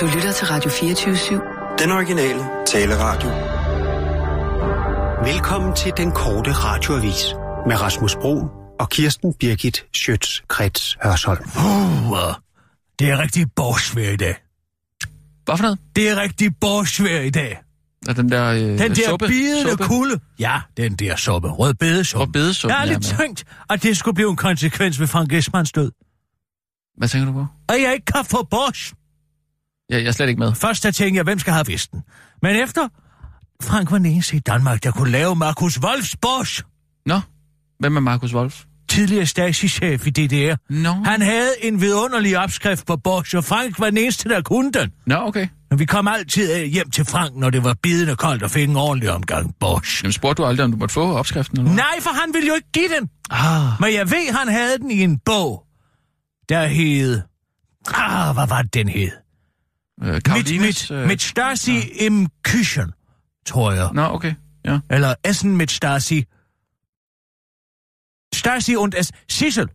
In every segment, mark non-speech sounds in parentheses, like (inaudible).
Du lytter til Radio 24-7. Den originale taleradio. Velkommen til den korte radioavis med Rasmus Bro og Kirsten Birgit Schøtz-Krets Hørsholm. Uh, det er rigtig borsvær i dag. Hvad for noget? Det er rigtig borsvær i dag. Og den der, øh, Den der suppe, bidende suppe. kulde. Ja, den der suppe. Rød bedesuppe. Rødbedesuppen, Jeg har lidt tænkt, at det skulle blive en konsekvens ved Frank Esmans død. Hvad tænker du på? Og jeg ikke kan få Bosch. Jeg, jeg er slet ikke med. Først der tænkte jeg, hvem skal have visten? Men efter, Frank var den eneste i Danmark, der kunne lave Markus Wolfs Bosch. Nå, hvem er Markus Wolf? Tidligere Stasi-chef i DDR. Nå. Han havde en vidunderlig opskrift på Bosch, og Frank var den eneste, der kunne den. Nå, okay. Men vi kom altid øh, hjem til Frank, når det var bidende koldt og fik en ordentlig omgang Bosch. Jamen, spurgte du aldrig, om du måtte få opskriften? Eller? Nej, for han ville jo ikke give den. Ah, Men jeg ved, han havde den i en bog, der hed... Ah, hvad var den hed? Øh, Mit, Karolines, mit, mit Stasi im Küchen, tror jeg. Nå, okay. Ja. Eller Essen mit Stasi. Stasi und es... Sissel,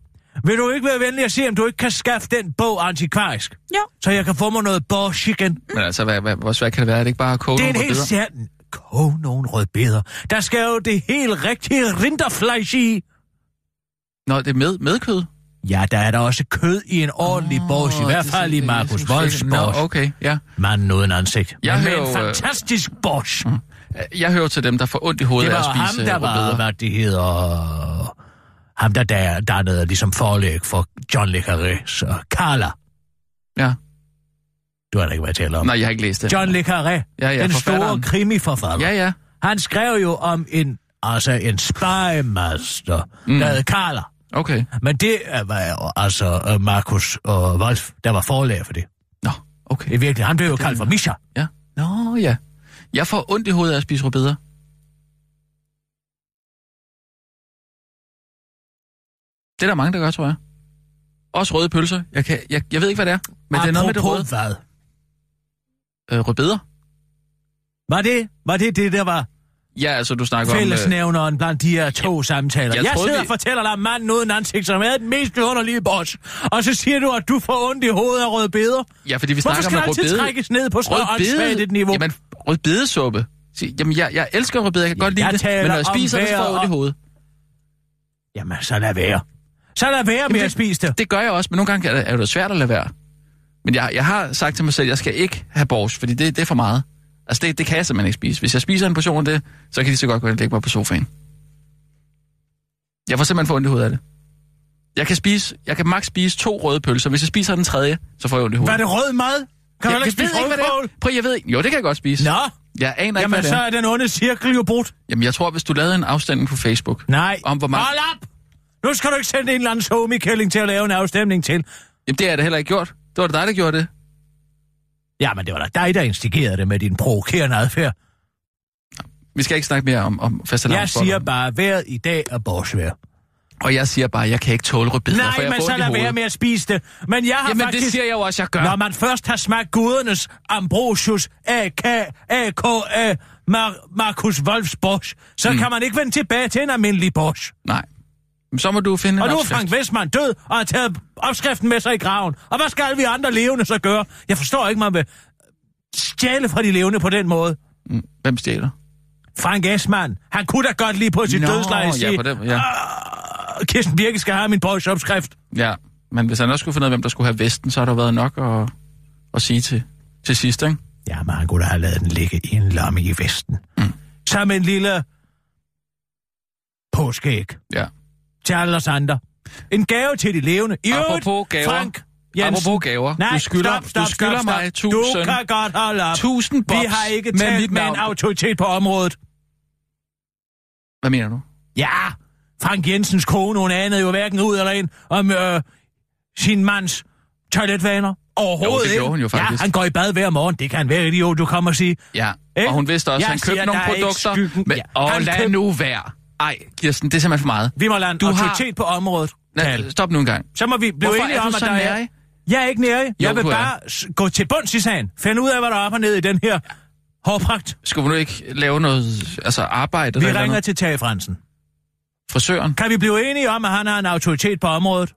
vil du ikke være venlig at se, om du ikke kan skaffe den bog antikvarisk? Jo. Så jeg kan få mig noget Bosch igen. Men altså, hvad, hvad, hvor svært kan det være? Er det ikke bare at koge Det er en helt særlig... Kog nogle rødbeder. Der skal jo det helt rigtige rinderfleisch i. Nå, det er med, med kød? Ja, der er der også kød i en ordentlig oh, Bosch. I hvert fald i Markus Wolfs Nå, Bosch. okay, ja. Manden uden ansigt. Jeg Men med hører en fantastisk Bosch. Jeg hører til dem, der får ondt i hovedet Det af at var ham, spise der øh, var, rødbeder. hvad det hedder... Ham, der der dannede ligesom forlæg for John Le Carré. Så Carla. Ja. Du har da ikke, hvad jeg taler om. Nej, jeg har ikke læst det. John Le Carré. Ja, ja, den store krimiforfatter. Ja, ja. Han skrev jo om en, altså en spymaster, mm. der hed Carla. Okay. Men det var jo altså øh, Markus og Wolf, der var forlæg for det. Nå, okay. Det er virkelig, han blev jo kaldt for Misha. Ja. Nå, ja. Jeg får ondt i hovedet af at spise rødbeder. Det er der mange, der gør, tror jeg. Også røde pølser. Jeg, kan, jeg, jeg ved ikke, hvad det er, men det er noget med det røde. Apropos hvad? Øh, rødbeder? Var det, var det det, der var Ja, altså, du snakker om... Øh, fællesnævneren blandt de her to samtaler? jeg Jeg, troede, sidder vi- og fortæller dig om manden uden ansigt, som er den mest underlige boss. Og så siger du, at du får ondt i hovedet af røde beder. ja, fordi vi Hvorfor snakker skal om det altid rødbede. trækkes ned på så et niveau? Jamen, rødbedesuppe. Jamen, jeg, jeg elsker rødbeder, jeg kan Ja, godt lide jeg det, men når jeg om spiser det, så får jeg ondt i hovedet. Jamen, så lad være. Så lad være med det- at spise det. Det gør jeg også, men nogle gange er det, er det svært at lade være. Men jeg, jeg har sagt til mig selv, at jeg skal ikke have borsch, fordi det, det er for meget. Altså, det, det kan jeg simpelthen ikke spise. Hvis jeg spiser en portion af det, så kan de så godt gå ind og lægge mig på sofaen. Jeg får simpelthen for ondt i hovedet af det. Jeg kan spise, jeg kan maks spise to røde pølser. Hvis jeg spiser den tredje, så får jeg ondt i hovedet. er det rød mad? Kan jeg, ikke spise ikke, det rødkål? Prøv, jeg ved ikke. Jo, det kan jeg godt spise. Nå, Jeg aner ikke, jamen hvad det så er. er den onde cirkel jo brudt. Jamen, jeg tror, hvis du lavede en afstemning på Facebook, Nej, Om hvor mange- hold op! Nu skal du ikke sende en eller anden homie til at lave en afstemning til. jamen det er det heller ikke gjort. Det var det dig, der gjorde det. Ja, men det var da dig, der instigerede det med din provokerende adfærd. Vi skal ikke snakke mere om, om Jeg fastelavnsboller. siger bare, vejret i dag er borsvær. Og jeg siger bare, at jeg kan ikke tåle rødbeder, for Nej, jeg men så lad være med at spise det. Men jeg har Jamen, faktisk... det siger jeg jo også, jeg gør. Når man først har smagt gudernes Ambrosius AK, AK, A, Mar- Markus Wolfs Bosch, så mm. kan man ikke vende tilbage til en almindelig Bosch. Nej. Så må du finde Og nu er opskrift. Frank Westman død og har taget opskriften med sig i graven. Og hvad skal vi andre levende så gøre? Jeg forstår ikke, man vil stjæle fra de levende på den måde. Mm, Hvem stjæler? Frank Esman, han kunne da godt lige på sit Nå, dødsleje ja, sige, ja. "Ah, Kirsten Birke skal have min Bosch-opskrift. Ja, men hvis han også skulle finde ud af, hvem der skulle have vesten, så har der været nok at, at sige til, til sidst, ikke? Ja, men han kunne da have lavet den ligge i en lomme i vesten. Mm. Som en lille påskeæg Ja. Til alle os andre. En gave til de levende. I øvrigt, gaver. Frank Jensen. Apropos gaver. Nej, Du skylder- stop, stop, du skylder stop, mig stop. 1000 Du kan godt holde op. 1000 Vi bobs har ikke med talt mit med en autoritet på området. Hvad mener du? Ja, Frank Jensens kone, hun anede jo hverken ud eller ind om øh, sin mands toiletvaner. Overhovedet Jo, det hun jo faktisk. Ja, han går i bad hver morgen. Det kan være idiot, du kommer og sige. Ja, Ikke? og hun vidste også, at han købte nogle er produkter. skyggen- Men, Ja, åh, han lad køb- nu være. Ej, Kirsten, det er simpelthen for meget. Vi må lade en Du har- autoritet på området. Nej, stop nu en gang. Så må vi blive Hvorfor enige er om, at der er... nærig? Jeg er ikke nærig. Jeg vil er. bare gå til bunds i sagen. Finde ud af, hvad der er op og ned i den her hårpragt. Skulle vi nu ikke lave noget altså arbejde? Vi ringer noget? til Tage Fransen. Frisøren? Kan vi blive enige om, at han har en autoritet på området?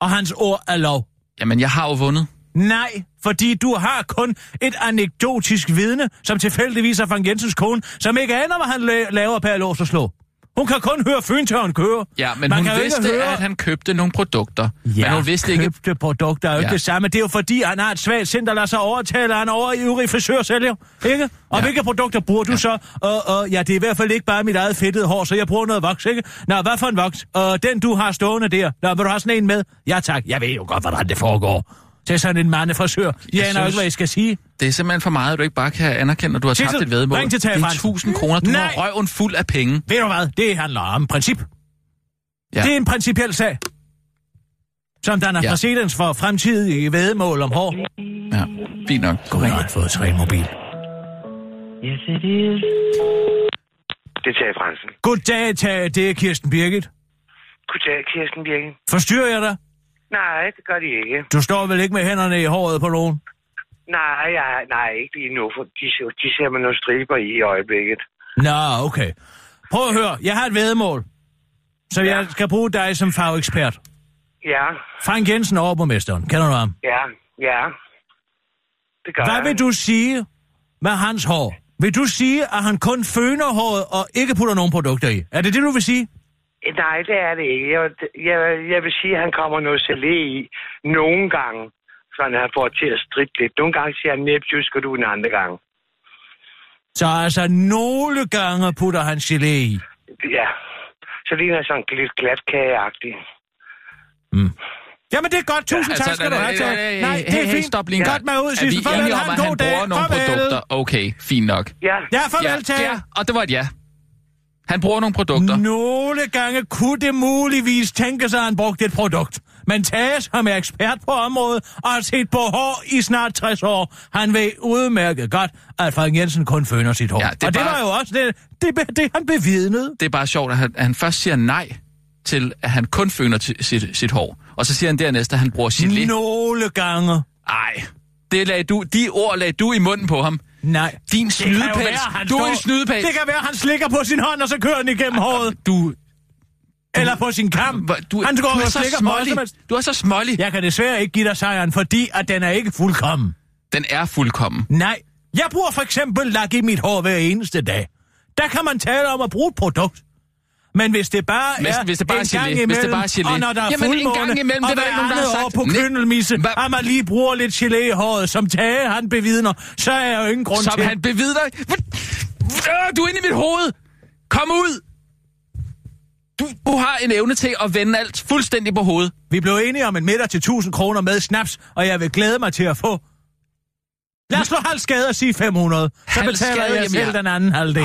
Og hans ord er lov. Jamen, jeg har jo vundet. Nej, fordi du har kun et anekdotisk vidne, som tilfældigvis er Frank Jensens kone, som ikke aner, hvad han la- laver per lås og slå. Hun kan kun høre fyntøren køre. Ja, men Man hun kan vidste, høre... at han købte nogle produkter. men hun vidste ikke... købte produkter er jo Ja. ikke det samme. Det er jo fordi, han har et svagt sind, der lader sig overtale, han er over i øvrige frisørsælger. Ikke? Og Ja. hvilke produkter bruger du så? Og, og, ja, det er i hvert fald ikke bare mit eget fedtede hår, så jeg bruger noget voks, ikke? Nå, hvad for en voks? Og den, du har stående der. Nå, vil du have sådan en med? Ja, tak. Jeg ved jo godt, hvordan det foregår. Til sådan en mandefrisør. Jeg, jeg aner synes- ikke, hvad jeg skal sige. Det er simpelthen for meget, at du ikke bare kan anerkende, at du har Sissel, tabt et vedmål. ring til det er Fransen. 1000 kroner. Du Nej. har røven fuld af penge. Ved du hvad? Det handler om princip. Ja. Det er en principiel sag. Som der er Ja. præcedens for fremtidige vedmål om hår. Ja, fint nok. Gud, jeg har fået mobil. Yes, it is. Det er Tage Fransen. Goddag, Tage. Det er Kirsten Birgit. Goddag, Kirsten Birken. Forstyrrer jeg dig? Nej, det gør de ikke. Du står vel ikke med hænderne i håret på nogen? Nej, jeg, nej, ikke lige nu, for de, ser- de ser med nogle striber i i øjeblikket. Nå, okay. Prøv at høre. Jeg har et vedmål. Så Ja. jeg skal bruge dig som fagekspert. Ja, Frank Jensen, overborgmesteren. Kender du ham? ja, ja. Det gør Hvad jeg. vil du sige med hans hår? Vil du sige, at han kun føner håret og ikke putter nogen produkter i? Er det det, du vil sige? Nej, det er det ikke. Jeg, jeg, jeg vil sige, at han kommer noget gelé i nogle gange, så han får til at stritte lidt. Nogle gange siger han næbjysk, og du en anden gang. Så altså, nogle gange putter han gelé i. Ja, så ligner han sådan lidt glatkageagtigt. Jamen, det er godt. Tusind Altså, tak skal du have, Tage. Nej, det er hey, fint. Stop lige en. Godt mig ud, Er Sissel. vi Farvel, enige om, at en han god dag. bruger nogle Farvel. produkter? Okay, fint nok. Ja, Ja, farvel, Tage. ja, og det var et ja. Han bruger nogle produkter. Nogle gange kunne det muligvis tænke sig, at han brugte et produkt. Men Tage, som er ekspert på området og har set på hår i snart 60 år, han ved udmærket godt, at Frank Jensen kun føner sit hår. Ja, det og det bare- var jo også det, det, det han bevidnede. Det er bare sjovt, at han, at han først siger nej til, at han kun føner til sit, sit hår. Og så siger han dernæst, at han bruger gelé. Nogle gange. Ej, det lagde du, de ord lagde du i munden på ham. Nej. Din snydepels. være, Du er en snydepels. Det kan være, han slikker på sin hånd, og så kører den igennem håret. Du, Eller på sin kam. hvor- du, han du, går er og så smålig. Du er så smålig. Jeg kan desværre ikke give dig sejren, fordi at den er ikke fuldkommen. Den er fuldkommen. Nej. Jeg bruger for eksempel lak i mit hår hver eneste dag. Der kan man tale om at bruge et produkt. Men hvis det bare Hvis- er hvis det bare en gang gelé, hvis det imellem, bare er gelé. og når der er Jamen, en fuldmåne, gang imellem, og det er der ikke nogen, der har andet år sagt. på køndelmisse, at man lige bruger lidt gelé i håret, som Tage han bevidner, så er jeg jo ingen grund Som til... han bevidner. Du er inde i mit hoved. Kom ud. Du, du har en evne til at vende alt fuldstændig på hovedet. Vi blev enige om en middag til 1000 kroner med snaps, og jeg vil glæde mig til at få... Lad os slå halv skade og sige 500. Så Halv betaler skade, jeg selv jeg- den anden halvdel.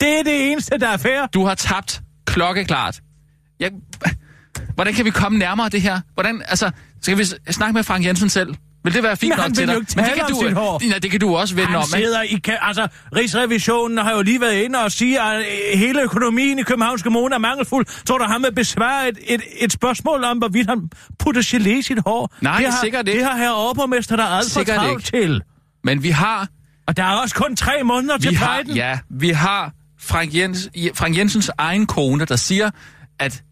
Det er det eneste, der er fair. Du har tabt klokkeklart. Jeg, hvordan kan vi komme nærmere det her? Hvordan, altså, skal vi snakke med Frank Jensen selv? Vil det være fint Men nok til dig? Men det kan du, hår. Ja, det kan du også vende Han om, ikke? sidder i... Altså, Rigsrevisionen har jo lige været inde og sige, at øh, hele økonomien i Københavns Kommune er mangelfuld. Tror du, han vil besvare et, et, et spørgsmål om, hvorvidt han putter gelé i sit hår? Nej, det har, sikkert ikke. Det har herre overborgmester der alt for travlt til. Men vi har, Og der er også kun tre måneder vi til har, ja, vi har Frank, Jens, Frank Jensens egen kone, der siger, at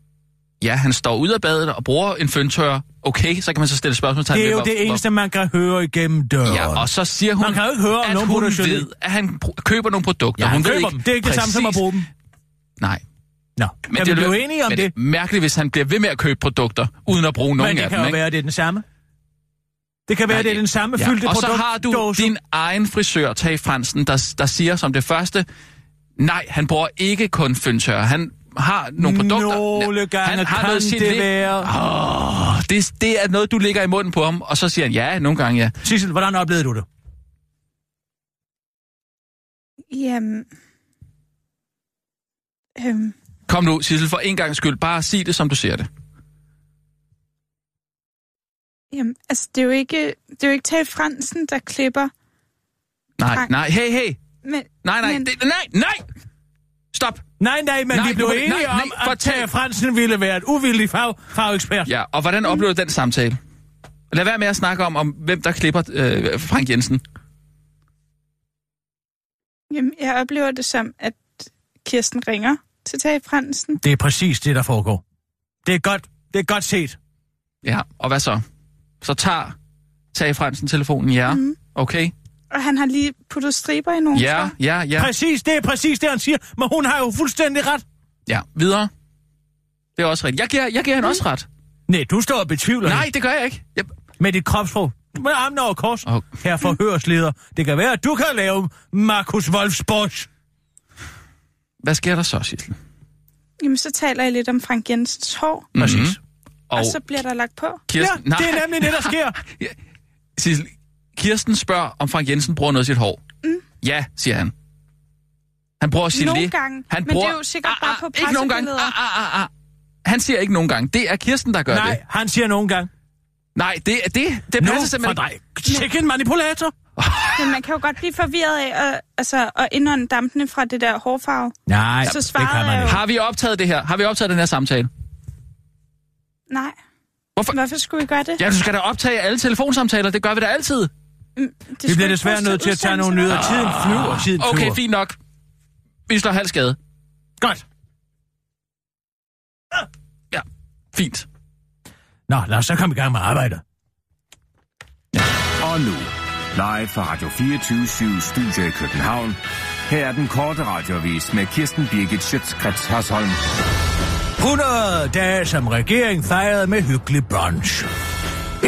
ja, han står ud af badet og bruger en føntør. Okay, så kan man så stille spørgsmålstegn Det er jo det eneste, man kan høre igennem døren. Ja, og så siger hun, Man kan jo ikke høre, at nogen hun ved, at han køber nogle produkter. Ja, hun han ved køber dem. Det er ikke det samme som at præcis- bruge dem. Nej. Nå, men kan vi er blive enige om men det? det er mærkeligt, hvis han bliver ved med at købe produkter, uden at bruge nogen Men det af kan dem. jo ikke? være, at det er den samme. Det kan være, Nej, det er den samme ja. fyldte Og så produkt. har du din egen frisør, Tage Fransen, der, der siger som det første, nej, han bruger ikke kun føntør. Han har nogle produkter. Nogle gange han har kan noget det gelé. være. Åh, det, det er noget, du lægger i munden på ham, og så siger han, ja, nogle gange ja. Sissel, hvordan oplevede du det? Jamen... Øhm, Kom nu, Sissel, for en gang skyld, bare sig det, som du ser det. jamen, altså, det er jo ikke, det er jo ikke Tage Fransen, der klipper. Nej, nej, hey, hey. Men, Nej, nej, men, det, nej, nej! Stop. Nej, nej, men Nej, vi blev du- enige nej, nej, om, at fortæl. Tage Fransen ville være et uvildig fag, fagekspert. Ja, og hvordan oplever du den samtale? Lad være med at snakke om, om hvem der klipper øh, Frank Jensen. Jamen, jeg oplever det som, at Kirsten ringer til Tage Fransen. Det er præcis det, der foregår. Det er godt, det er godt set. Ja, og hvad så? Så tager Tage Fransen telefonen, ja. Mm. Okay. Og han har lige puttet striber i nogen, Ja, tror jeg. ja, ja. Præcis, det er præcis det, han siger. Men hun har jo fuldstændig ret. Ja, videre. Det er også rigtigt. Jeg giver, jeg giver hende også ret. Nej, du står og betvivler Nej, det det gør jeg ikke. Jeg, med dit kropsprog. Med armene over kors. Okay. Her forhørsleder. Det kan være, at du kan lave Markus Wolfsborg. hvad sker der så, Sissel? Jamen, så taler jeg lidt om Frank Jensens hår, Præcis. Mhm. og, Og så bliver der lagt på. Ja, Kirsten, det er nemlig det, der sker. (laughs) Sissel, Kirsten spørger, om Frank Jensen bruger noget af sit hår. Mm. Ja, siger han. Han bruger gelé. Nogle gange, han men det er jo sikkert bare på Ikke nogen gange. pressebilleder. Ah, ah, ah, ah. Han siger ikke nogen gange. Det er Kirsten, der gør Nej, det. han siger nogle gange. Nej, det, det, det Nu passer for simpelthen dig. Sikke en manipulator. Men man kan jo godt blive forvirret af at, altså, at indånde dampene fra det der hårfarve. Nej, Så det svarede kan man ikke. Har vi optaget det her? Har vi optaget den her samtale? Nej. Hvorfor? Hvorfor skulle vi gøre det? Ja, du skal da optage alle telefonsamtaler. Det gør vi da altid. Det Vi skulle bliver desværre nødt til at tage nogle nyheder. Tiden flyver, tiden flyver. Okay, fint nok. Vi slår halv skade. Godt. Ja, fint. Nå, lad os så komme i gang med arbejdet. Og nu, live fra Radio 24 Studio i København. Her er den korte radiovis med Kirsten Birgit Schøtzgrads Hasholm. 100 dage som regering fejrede med hyggelig brunch.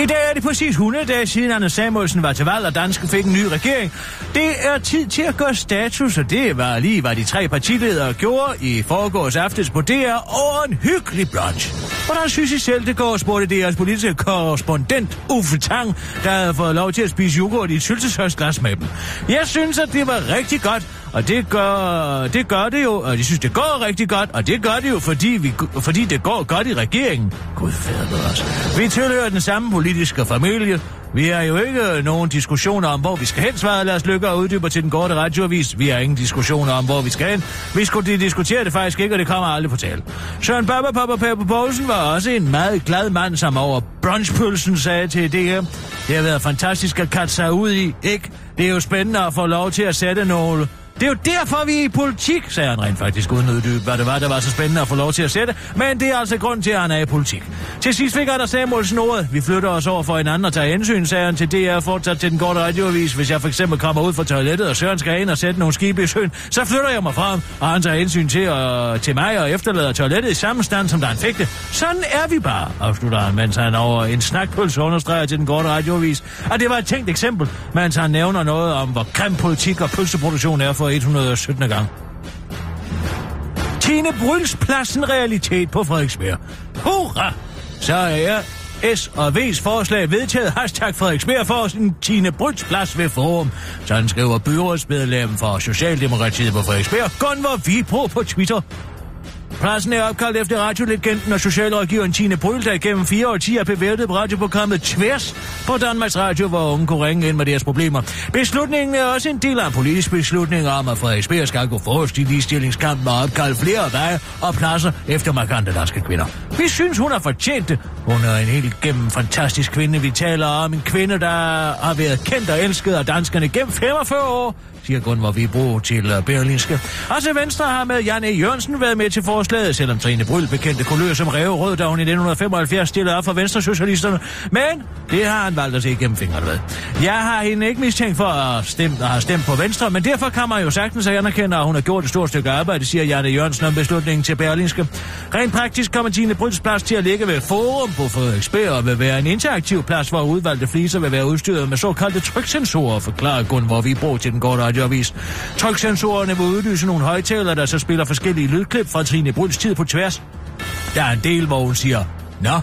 I dag er det præcis 100 dage siden Anders Samuelsen var til valg, og Danske fik en ny regering. Det er tid til at gøre status, og det var lige, hvad de tre partiledere gjorde i forgårs aftes på DR over en hyggelig brunch. Hvordan synes I selv, det går, spurgte DR's politiske korrespondent Uffe Tang, der havde fået lov til at spise yoghurt i et syltetøjsglas med dem. Jeg synes, at det var rigtig godt, og det gør, det gør det jo, og jeg synes, det går rigtig godt, og det gør det jo, fordi, vi, fordi det går godt i regeringen. Gud fader os. Vi tilhører den samme politiske familie. Vi har jo ikke nogen diskussioner om, hvor vi skal hen, svarede Lars Lykke og uddyber til den korte radioavis. Vi har ingen diskussioner om, hvor vi skal hen. Vi skulle diskutere det faktisk ikke, og det kommer aldrig på tale. Søren Baba Papa Papa Poulsen var også en meget glad mand, som over brunchpølsen sagde til DR. Det har været fantastisk at katte sig ud i, ikke? Det er jo spændende at få lov til at sætte nogle det er jo derfor, vi er i politik, sagde han rent faktisk, uden at uddybe, hvad det var, der var så spændende at få lov til at sætte. Men det er altså grund til, at han er i politik. Til sidst fik Anders Samuelsen ordet. Vi flytter os over for en anden og tager hensyn, sagde han til DR fortsat til den korte radioavis. Hvis jeg for eksempel kommer ud fra toilettet, og Søren skal ind og sætte nogle skibe i søen, så flytter jeg mig frem, og han tager hensyn til, og, til mig og efterlader toilettet i samme stand, som da han fik det. Sådan er vi bare, afslutter han, mens han over en snakpølse understreger til den korte radioavis. Og det var et tænkt eksempel, mens han nævner noget om, hvor grim politik og pølseproduktion er for 117. gang. Tine Bryls plads en realitet på Frederiksberg. Hurra! Så er S og V's forslag vedtaget hashtag Frederiksberg for sin Tine Bryls plads ved forum. Sådan skriver byrådsmedlem for Socialdemokratiet på Frederiksberg, Gunvor Vibro på Twitter. Pladsen er opkaldt efter radiolegenden og socialrådgiveren Tine Bryl, der gennem fire årtier bevæbnet på radioprogrammet Tværs på Danmarks Radio, hvor unge kunne ringe ind med deres problemer. Beslutningen er også en del af en politisk beslutning om, at Frederiksberg skal gå forrest i ligestillingskampen og opkalde flere veje og pladser efter markante danske kvinder. Vi synes, hun har fortjent det. Hun er en helt gennem fantastisk kvinde. Vi taler om en kvinde, der har været kendt og elsket af danskerne gennem 45 år siger Gunvor Vibro til uh, Og til Venstre har med Jan E. Jørgensen været med til forslaget, selvom Trine Bryl bekendte kulør som Ræve Rød, da hun i 1975 stillede op for Venstre Socialisterne. Men det har han valgt at se igennem fingrene med. Jeg har hende ikke mistænkt for at, stemme, at have stemt på Venstre, men derfor kan man jo sagtens anerkende, at hun har gjort et stort stykke arbejde, siger Jan E. Jørgensen om beslutningen til Berlinske. Rent praktisk kommer Tine Bryls plads til at ligge ved Forum på Frederiksberg og vil være en interaktiv plads, hvor udvalgte fliser vil være udstyret med såkaldte tryksensorer, forklarer Gunvor Vibro til den korte radioavis. Tryksensorerne vil udlyse nogle højtalere, der så spiller forskellige lydklip fra Trine Bryns tid på tværs. Der er en del, hvor hun siger, Nå,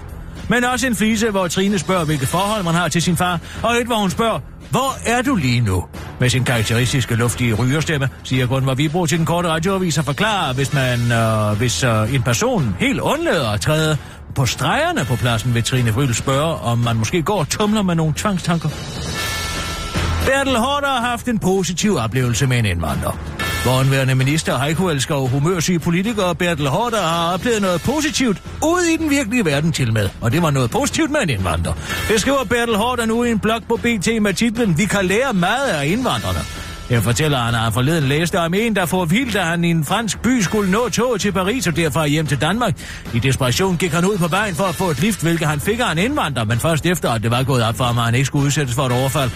men også en flise, hvor Trine spørger, hvilket forhold man har til sin far, og et, hvor hun spørger, hvor er du lige nu? Med sin karakteristiske luftige rygerstemme, siger Gunvar Vibro til den korte radioavis og forklarer, hvis, man, øh, hvis øh, en person helt undlader at træde på stregerne på pladsen, vil Trine Bryl spørge, om man måske går og tumler med nogle tvangstanker. Bertel Hårder har haft en positiv oplevelse med en indvandrer. Vordenværende minister Heiko elsker humørsyge politikere Bertel Hårder har oplevet noget positivt ude i den virkelige verden til med. Og det var noget positivt med en indvandrer. Det skriver Bertel Hårder nu i en blog på BT med titlen Vi kan lære meget af indvandrerne. Her fortæller han, at han forleden læste om en, der får vildt, da han i en fransk by skulle nå toget til Paris og derfra hjem til Danmark. I desperation gik han ud på vejen for at få et lift, hvilket han fik af en indvandrer, men først efter, at det var gået op for ham, at han ikke skulle udsættes for et overfald.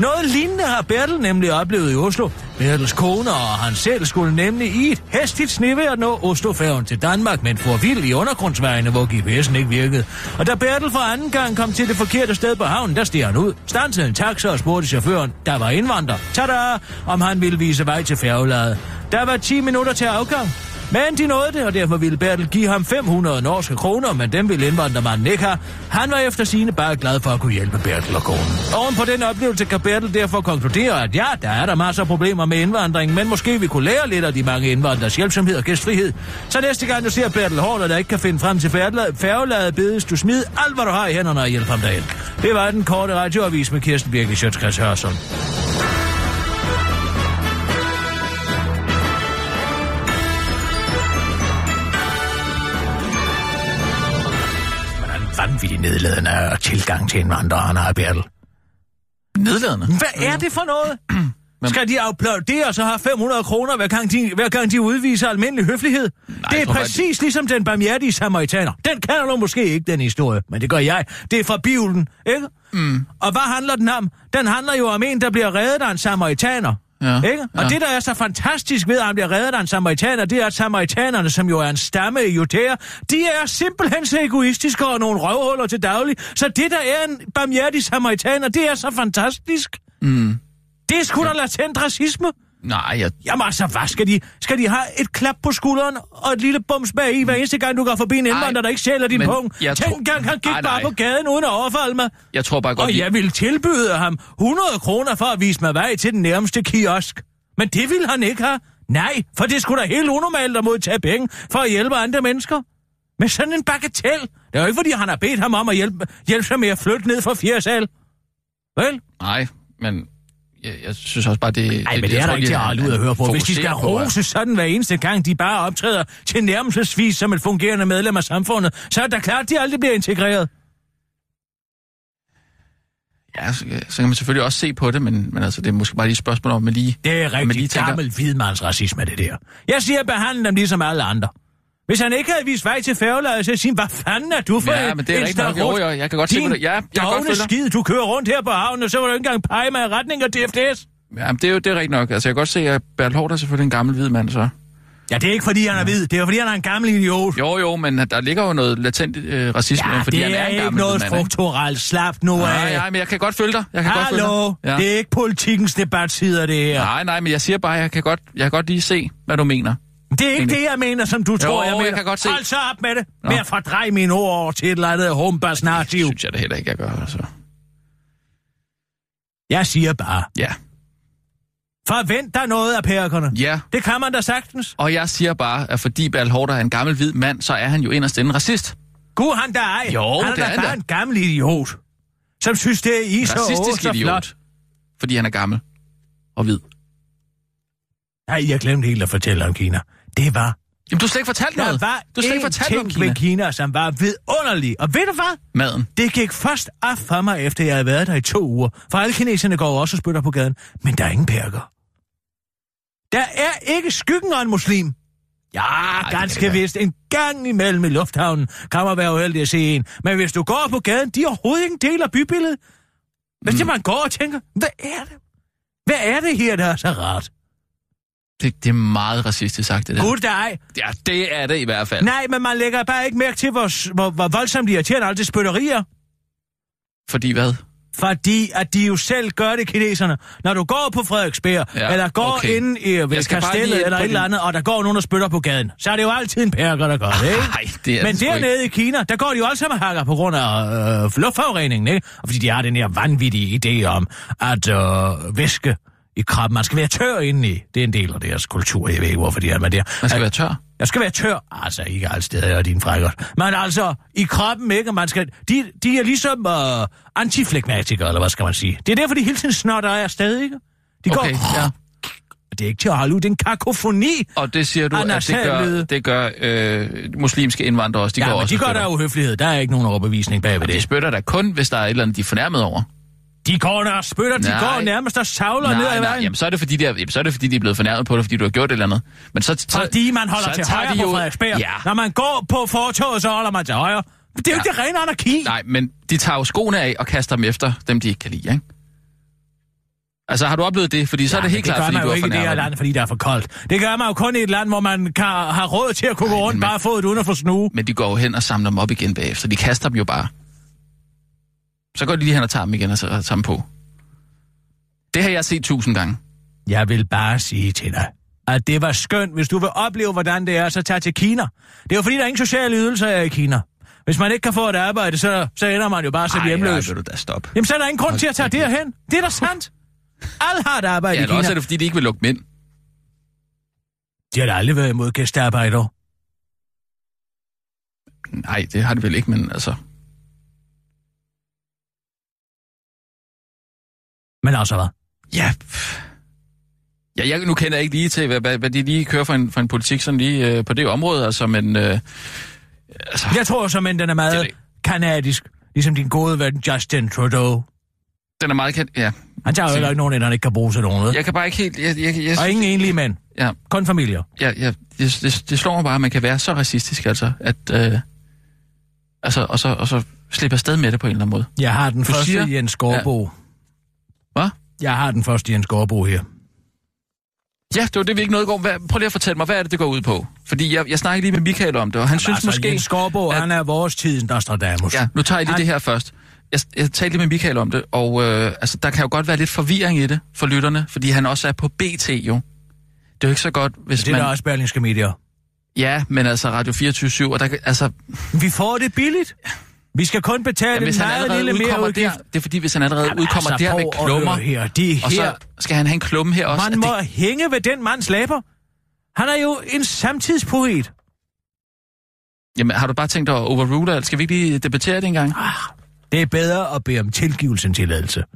Noget lignende har Bertel nemlig oplevet i Oslo. Bertels kone og han selv skulle nemlig i et hastigt snevejr nå Oslofærgen til Danmark, men for vild i undergrundsvejene, hvor GPS'en ikke virkede. Og da Bertel for anden gang kom til det forkerte sted på havnen, der steg han ud, stansede en taxa og spurgte chaufføren, der var indvandrer, tada, om han ville vise vej til færgelaget. Der var 10 minutter til afgang. Men de nåede det, og derfor ville Bertel give ham 500 norske kroner, men dem ville indvandrermanden ikke have. Han var efter sine bare glad for at kunne hjælpe Bertel og konen. Oven på den oplevelse kan Bertel derfor konkludere, at ja, der er der masser af problemer med indvandring, men måske vi kunne lære lidt af de mange indvandrers hjælpsomhed og gæstfrihed. Så næste gang du ser Bertel Hård, der ikke kan finde frem til færgelaget, bedes du smid alt, hvad du har i hænderne og hjælpe ham derhen. Det var den korte radioavis med Kirsten Birke Sjøtskreds Hørsson. Nedladende tilgang til indvandrere, han har, Bertel. Nedladende? Hvad er det for noget? (clears throat) Skal de applaudere og så have 500 kroner, hver gang de, hver gang de udviser almindelig høflighed? Nej, det er præcis de... ligesom den barmhjertige samaritaner. Den kender du måske ikke, den historie, men det gør jeg. Det er fra Bibelen, ikke? Mm. Og hvad handler den om? Den handler jo om en, der bliver reddet af en samaritaner. Ja, ikke? Og ja. det, der er så fantastisk ved, at han bliver reddet af en samaritaner, det er, at samaritanerne, som jo er en stamme i Judæa, de er simpelthen så egoistiske og nogle røvhuller til daglig. Så det, der er en barmhjertig samaritaner, det er så fantastisk. Mm. Det er sgu da latent racisme. Nej, jeg... Jamen altså, hvad skal de? Skal de have et klap på skulderen og et lille bums bag i, hver eneste gang du går forbi en indvandrer, der ikke stjæler din pung? jeg Tænk engang, han gik Nej, bare nej. på gaden uden at overfalde mig. Jeg tror bare godt, Og jeg ville tilbyde ham 100 kroner for at vise mig vej til den nærmeste kiosk. Men det ville han ikke have. Nej, for det skulle da helt unormalt at modtage penge for at hjælpe andre mennesker. Med sådan en bagatel. Det er jo ikke, fordi han har bedt ham om at hjælpe, hjælpe sig med at flytte ned fra fjerde sal. Vel? Nej, men jeg, jeg synes også bare, det... Nej, men det er jeg der tror ikke til at holde ud at høre på. Hvis de skal rose sådan hver eneste gang, de bare optræder til nærmelsesvis som et fungerende medlem af samfundet, så er det da klart, at de aldrig bliver integreret. Ja, så, så kan man selvfølgelig også se på det, men, men altså, det er måske bare lige et spørgsmål om, man lige... Det er at man lige rigtig tænker- gammel hvidmandsracisme, det der. Jeg siger, behandle dem ligesom alle andre. Hvis han ikke havde vist vej til færgelaget, så siger han, hvad fanden er du for Ja, en- men det er en rigtigt nok. Jo, jo, jeg kan godt se Din på det. Ja, jeg kan godt skid, du kører rundt her på havnen, og så var du ikke engang pege mig i retning af DFDS. Ja, men det er jo det er rigtigt nok. Altså, jeg kan godt se, at Bertel Hård er selvfølgelig en gammel hvid mand, så... Ja, det er ikke fordi, han er hvid. Det er fordi, han er en gammel idiot. Jo, jo, men der ligger jo noget latent øh, racisme, Ja, fordi han er er en ikke gammel noget ikke? strukturelt. Slap nu Nej, af. nej, men jeg kan godt følge dig. Jeg kan godt følge Hallo, dig. Ja. det er ikke politikens debatsider, det her. Nej, nej, men jeg siger bare, jeg kan godt, jeg kan godt lige se, hvad du mener. Det er ikke Egentlig. det, jeg mener, som du tror, jeg jeg mener. kan godt se. Hold så op med det. Nå. Med at fordreje mine ord over til et eller andet humbers narrativ. synes jeg da heller ikke, jeg gør. Altså. Jeg siger bare, Ja. forvent dig noget af perkerne. Ja, Det kan man da sagtens. og jeg siger bare, at fordi Hård er en gammel hvid mand, så er han jo inderst inde racist. Gud, han der ej. Jo, han er det er han bare en gammel idiot, som synes, det er is Racistisk og idiot. flot. Fordi han er gammel og hvid. Nej, jeg glemte helt at fortælle om Kina. Det var, Jamen, du har slet ikke fortalt der noget. var du slet ikke fortalt noget om ting Kina. ved Kina, som var vidunderlig. Og ved du hvad? Maden. Det gik først af for mig, efter jeg havde været der i to uger. For alle kineserne går også og spytter på gaden. Men der er ingen perker. Der er ikke skyggen af en muslim. Ja, ganske vist. En gang imellem i lufthavnen kan man være uheldig at se en. Men hvis du går på gaden, de er overhovedet ikke en del af bybilledet. Hvis mm. man går og tænker, hvad er det? Hvad er det her, der er så rart? Det, det er meget racistisk sagt, det der. Gud dig. Ja, det er det i hvert fald. Nej, men man lægger bare ikke mærke til, hvor, hvor, hvor voldsomt irriterende alle de spytterier. Fordi hvad? Fordi at de jo selv gør det, kineserne. Når du går på Frederiksberg, Ja, eller går okay. inde i ved kastellet eller et eller andet, og der går nogen, der spytter på gaden, så er det jo altid en perker, der gør det, ikke? Nej, det er Men dernede i Kina, der går de jo alle sammen hakker på grund af øh, luftforureningen, ikke? Og fordi de har den her vanvittige idé om at øh, væske i krabben. Man skal være tør indeni. Det er en del af deres kultur. Jeg ved ikke, hvorfor de er med det. Man skal være tør. Jeg skal være tør. Altså, ikke alle steder, og din frækker. Men altså, i kroppen, ikke? Man skal, de, de er ligesom uh, antiflegmatikere, eller hvad skal man sige. Det er derfor, de hele tiden snotter af afsted, ikke? De Okay, går... ja. Det er ikke til at holde ud. Det er en kakofoni. Og det siger du, at det gør, det gør øh, muslimske indvandrere også. De Ja, går men også de gør der uhøflighed. Der er ikke nogen overbevisning bag ved De det. spytter da kun, hvis der er et eller andet, de er fornærmet over. De går og spytter, de Nej. går nærmest og savler ned ad Nej, nej, vejen. jamen, så er, det fordi, de er, jamen, så er det fordi, de er blevet fornærmet på dig, fordi du har gjort et eller andet. Men så, så, Fordi man holder så til højre de på jo- Frederiksberg. Ja. Når man går på fortoget, så holder man til højre. Det er jo Ja. ikke det rene anarki. Nej, men de tager jo skoene af og kaster dem efter dem, de ikke kan lide, ikke? Altså, har du oplevet det? Fordi så er det helt klart, det gør fordi du jo er ikke i det her land, fordi det er for koldt. Det gør man jo kun i et land, hvor man kan have råd til at kunne gå Nej, rundt man- bare fået uden at få snue. Men de går jo hen og samler dem op igen bagefter. De kaster dem jo bare. Så går de lige hen og tager dem igen og og tager dem på. Det har jeg set tusind gange. Jeg vil bare sige til dig, at det var skønt. Hvis du vil opleve, hvordan det er, så tag til Kina. Det er jo fordi, der er ingen sociale ydelser er i Kina. Hvis man ikke kan få et arbejde, så, så ender man jo bare som hjemløs. ej, du da stoppe. Jamen, så er der ingen grund Hold til at tage da derhen. Det er da sandt. Alle har et arbejde Ja, i Kina. også er det, fordi de ikke vil lukke dem ind. De har da aldrig været imod gæstearbejder. Nej, det har de vel ikke, men altså... Men altså hvad? Ja, ja jeg, nu kender jeg ikke lige til, hvad, hvad, hvad de lige kører for en, for en politik sådan lige øh, på det område, altså, men... Øh, altså, Jeg tror som den er meget det. kanadisk. Ligesom din gode ven Justin Trudeau. den er meget kendt, ja. Han tager jo heller ikke nogen ind, han ikke kan bruge til nogen. Jeg kan bare ikke helt... Jeg, jeg, jeg, Og ingen enlige mænd. Ja, Kun familier. ja, ja det, det, det slår mig bare, at man kan være så racistisk, altså, at... Øh, altså, og så, og så slippe afsted med det på en eller anden måde. Jeg har den Du første siger- Jens Gårdbo. Hvad? Jeg har den første Jens Gårdbo her. Ja, det var det, vi ikke nåede i går. Hvad, prøv lige at fortælle mig, hvad er det, det går ud på? Fordi jeg, jeg snakkede lige med Michael om det, og han synes altså, måske... Jens Gårdbo, at- han er vores tidens Nostradamus. Ja, nu tager jeg lige Han- det her først. Jeg, jeg talte lige med Michael om det, og øh, altså, der kan jo godt være lidt forvirring i det for lytterne, fordi han også er på BT jo. Det er jo ikke så godt, hvis Det er man... også Berlingske Medier. Ja, men altså Radio 24 og der altså, Vi får det billigt. Vi skal kun betale ja, en meget lille mere udgift. der, det er fordi, hvis han allerede udkommer altså, der med klummer, her. De og her så skal han have en klumme her også. Man må det, hænge ved den mands læber. Han er jo en samtidspoet. jamen, har du bare tænkt dig at overrule alt? Skal vi ikke lige debattere det engang? Det er bedre at bede om tilgivelse end tilladelse. (laughs)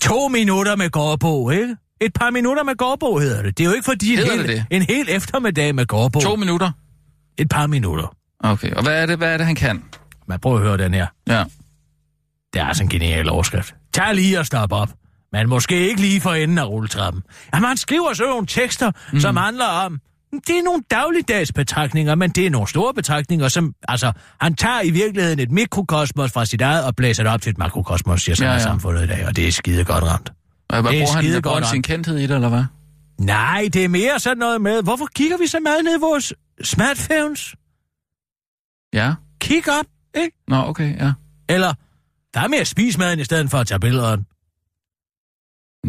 To minutter med gårdbo, ikke? Et par minutter med gårdbo hedder det. Det er jo ikke fordi en Hedder hel, det det? en hel eftermiddag med gårdbo. To minutter? Et par minutter. Okay, og hvad er det, hvad er det han kan? Man prøver at høre den her. Ja. Det er altså en genial overskrift. Tag lige og stop op. Men måske ikke lige for enden af rulletrappen. Jamen, han skriver så nogle tekster, mm. som handler om... Det er nogle dagligdags betragtninger, men det er nogle store betragtninger, som... Altså, han tager i virkeligheden et mikrokosmos fra sit eget og blæser det op til et makrokosmos, siger sådan Ja, ja, samfundet i dag, og det er skide godt ramt. Og hvad Det er bruger han, bruger han sin kendthed i det, eller hvad? Nej, det er mere sådan noget med, hvorfor kigger vi så meget ned i vores smartphones? Ja. Kig op, ikke? Nå, okay, ja. Eller, der er mere spis maden i stedet for at tage billeder.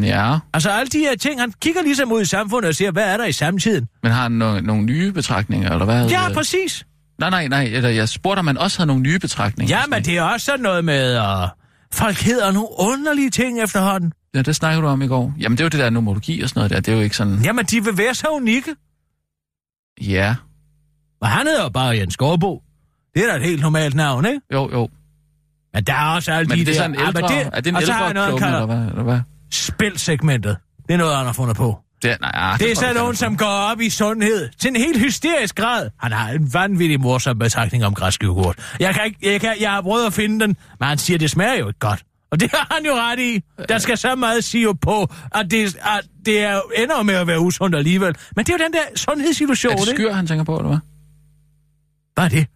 Ja, Altså alle de her ting, han kigger ligesom ud i samfundet og siger, hvad er der i samtiden? men har han no- nogle nye betragtninger, eller hvad? Ja, præcis. Nej, nej, nej, eller jeg spurgte, om man også havde nogle nye betragtninger. Ja, men det er også sådan noget med, at folk hedder nogle underlige ting efterhånden. Ja, det snakkede du om i går. Jamen, det er jo det der nomologi og sådan noget der. Det er jo ikke sådan... Jamen, de vil være så unikke. Ja, Og han hedder bare Jens Gårdbo. Det er da et helt normalt navn, ikke? jo, jo. Men der er også alle Men de det er der... sådan en Ah, men ældre... er det en ældre jeg noget, klumme, eller kalder hvad? Eller hvad? spilsegmentet. Det er noget, han har fundet på. Det er, nej, ah, Det er tror sådan nogen, ikke, som går op i sundhed til en helt hysterisk grad. Han har en vanvittig morsom betragtning om græsk yoghurt. Jeg, kan ikke, jeg, kan, jeg har prøvet at finde den, men han siger, det smager jo ikke godt. Og det har han jo ret i. Der skal så meget sirup på, at det, at det er, ender med at være usundt alligevel. Men det er jo den der sundhedsillusion, Er det ikke? skyr, han tænker på, eller hvad? Hvad er det?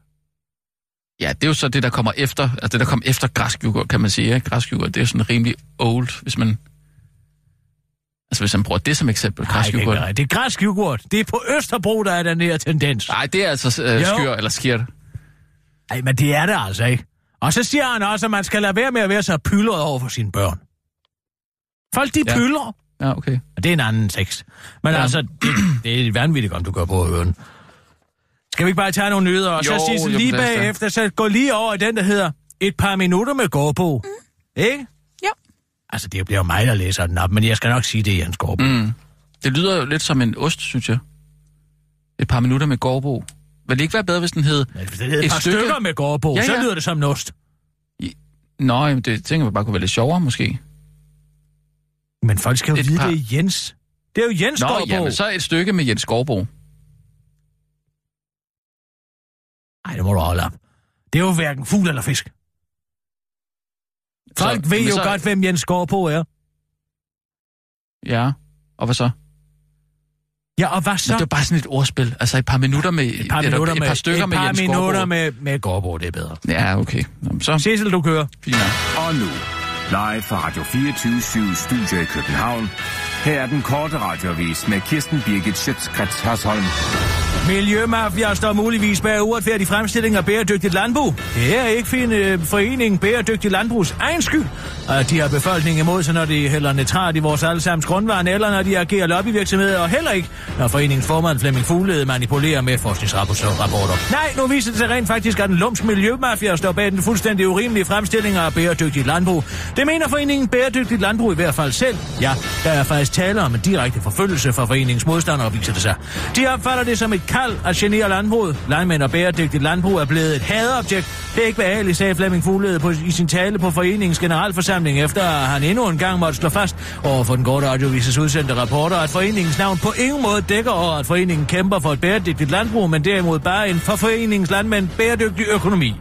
Ja, det er jo så det, der kommer efter, altså det, der kom efter græsk yoghurt, kan man sige. Ikke? Græsk yoghurt, det er sådan rimelig old, hvis man... Altså, hvis man bruger det som eksempel, Nej, græsk det, yoghurt. rigtigt. det er græsk yoghurt. Det er på Østerbro, der er den her tendens. Nej, det er altså øh, Jo. skyr eller skirt. Nej, men det er det altså ikke. Og så siger han også, at man skal lade være med at være så pyldret over for sine børn. Folk, de Ja. ja. pyldrer. Ja, okay. Og det er en anden tekst. Men Ja. ja. altså, det, (clears throat) det er vanvittigt, om du går på at høre den. Skal vi ikke bare tage nogle nyheder, og Jo, så sige så jo, lige bagefter, så gå lige over i den, der hedder Et par minutter med gårdbo. Mm. Ikke? Jo. Altså, det bliver jo mig, der læser den op, men jeg skal nok sige det, Jens Gårdbo. Mm. Det lyder jo lidt som en ost, synes jeg. Et par minutter med gårdbo. Vil det ikke være bedre, hvis den hed... Men hvis det hedder et, Et par stykke- stykker med gårdbo, Ja, så ja. lyder det som en ost. Nå, jamen, det tænker jeg bare kunne være lidt sjovere, måske. Men folk skal jo Et vide, par- det er Jens. Det er jo Jens Nå, Gårdbo. jamen, så et stykke med Jens Gårdbo. Ej, det må du holde op. Det er jo hverken fugl eller fisk. Folk Så- ved jo så- godt, hvem Jens Gårdbo er. Ja, og hvad så? Ja, og hvad så? Men det var bare sådan et ordspil. Altså et par minutter med... et par minutter et med, par stykker et med par Jens minutter Skovbo. med, med Gårdbo, det er bedre. Ja, okay. Nå, så Cecil, du kører. fint. Og nu, live fra Radio 24 Studio i København. Her er den korte radiovis med Kirsten Birgit Schøtzgrads Hasholm. Miljømafia står muligvis bag uretfærdig fremstilling af bæredygtigt landbrug. Det er ikke fin øh, forening Bæredygtig Landbrugs egen skyld, at de har befolkningen imod sig, når de hælder nitrat i vores allesammens grundvand, eller når de agerer lobbyvirksomheder, og heller ikke, når foreningens formand Flemming Fuglede manipulerer med forskningsrapporter. Nej, nu viser det sig rent faktisk, at den lums miljømafia står bag den fuldstændig urimelige fremstilling af bæredygtigt landbrug. Det mener foreningen Bæredygtigt Landbrug i hvert fald selv. Ja, der er faktisk tale om en direkte forfølgelse fra foreningens modstandere, viser det sig. De opfatter det som et kald at genere landbruget. Landmænd og bæredygtigt landbrug er blevet et hadeobjekt. Det er ikke behageligt, sagde Flemming Fuglede på, i sin tale på foreningens generalforsamling, efter at han endnu en gang måtte slå fast over for den korte radiovises udsendte rapporter, at foreningens navn på ingen måde dækker over, at foreningen kæmper for et bæredygtigt landbrug, men derimod bare en for foreningens landmænd bæredygtig økonomi.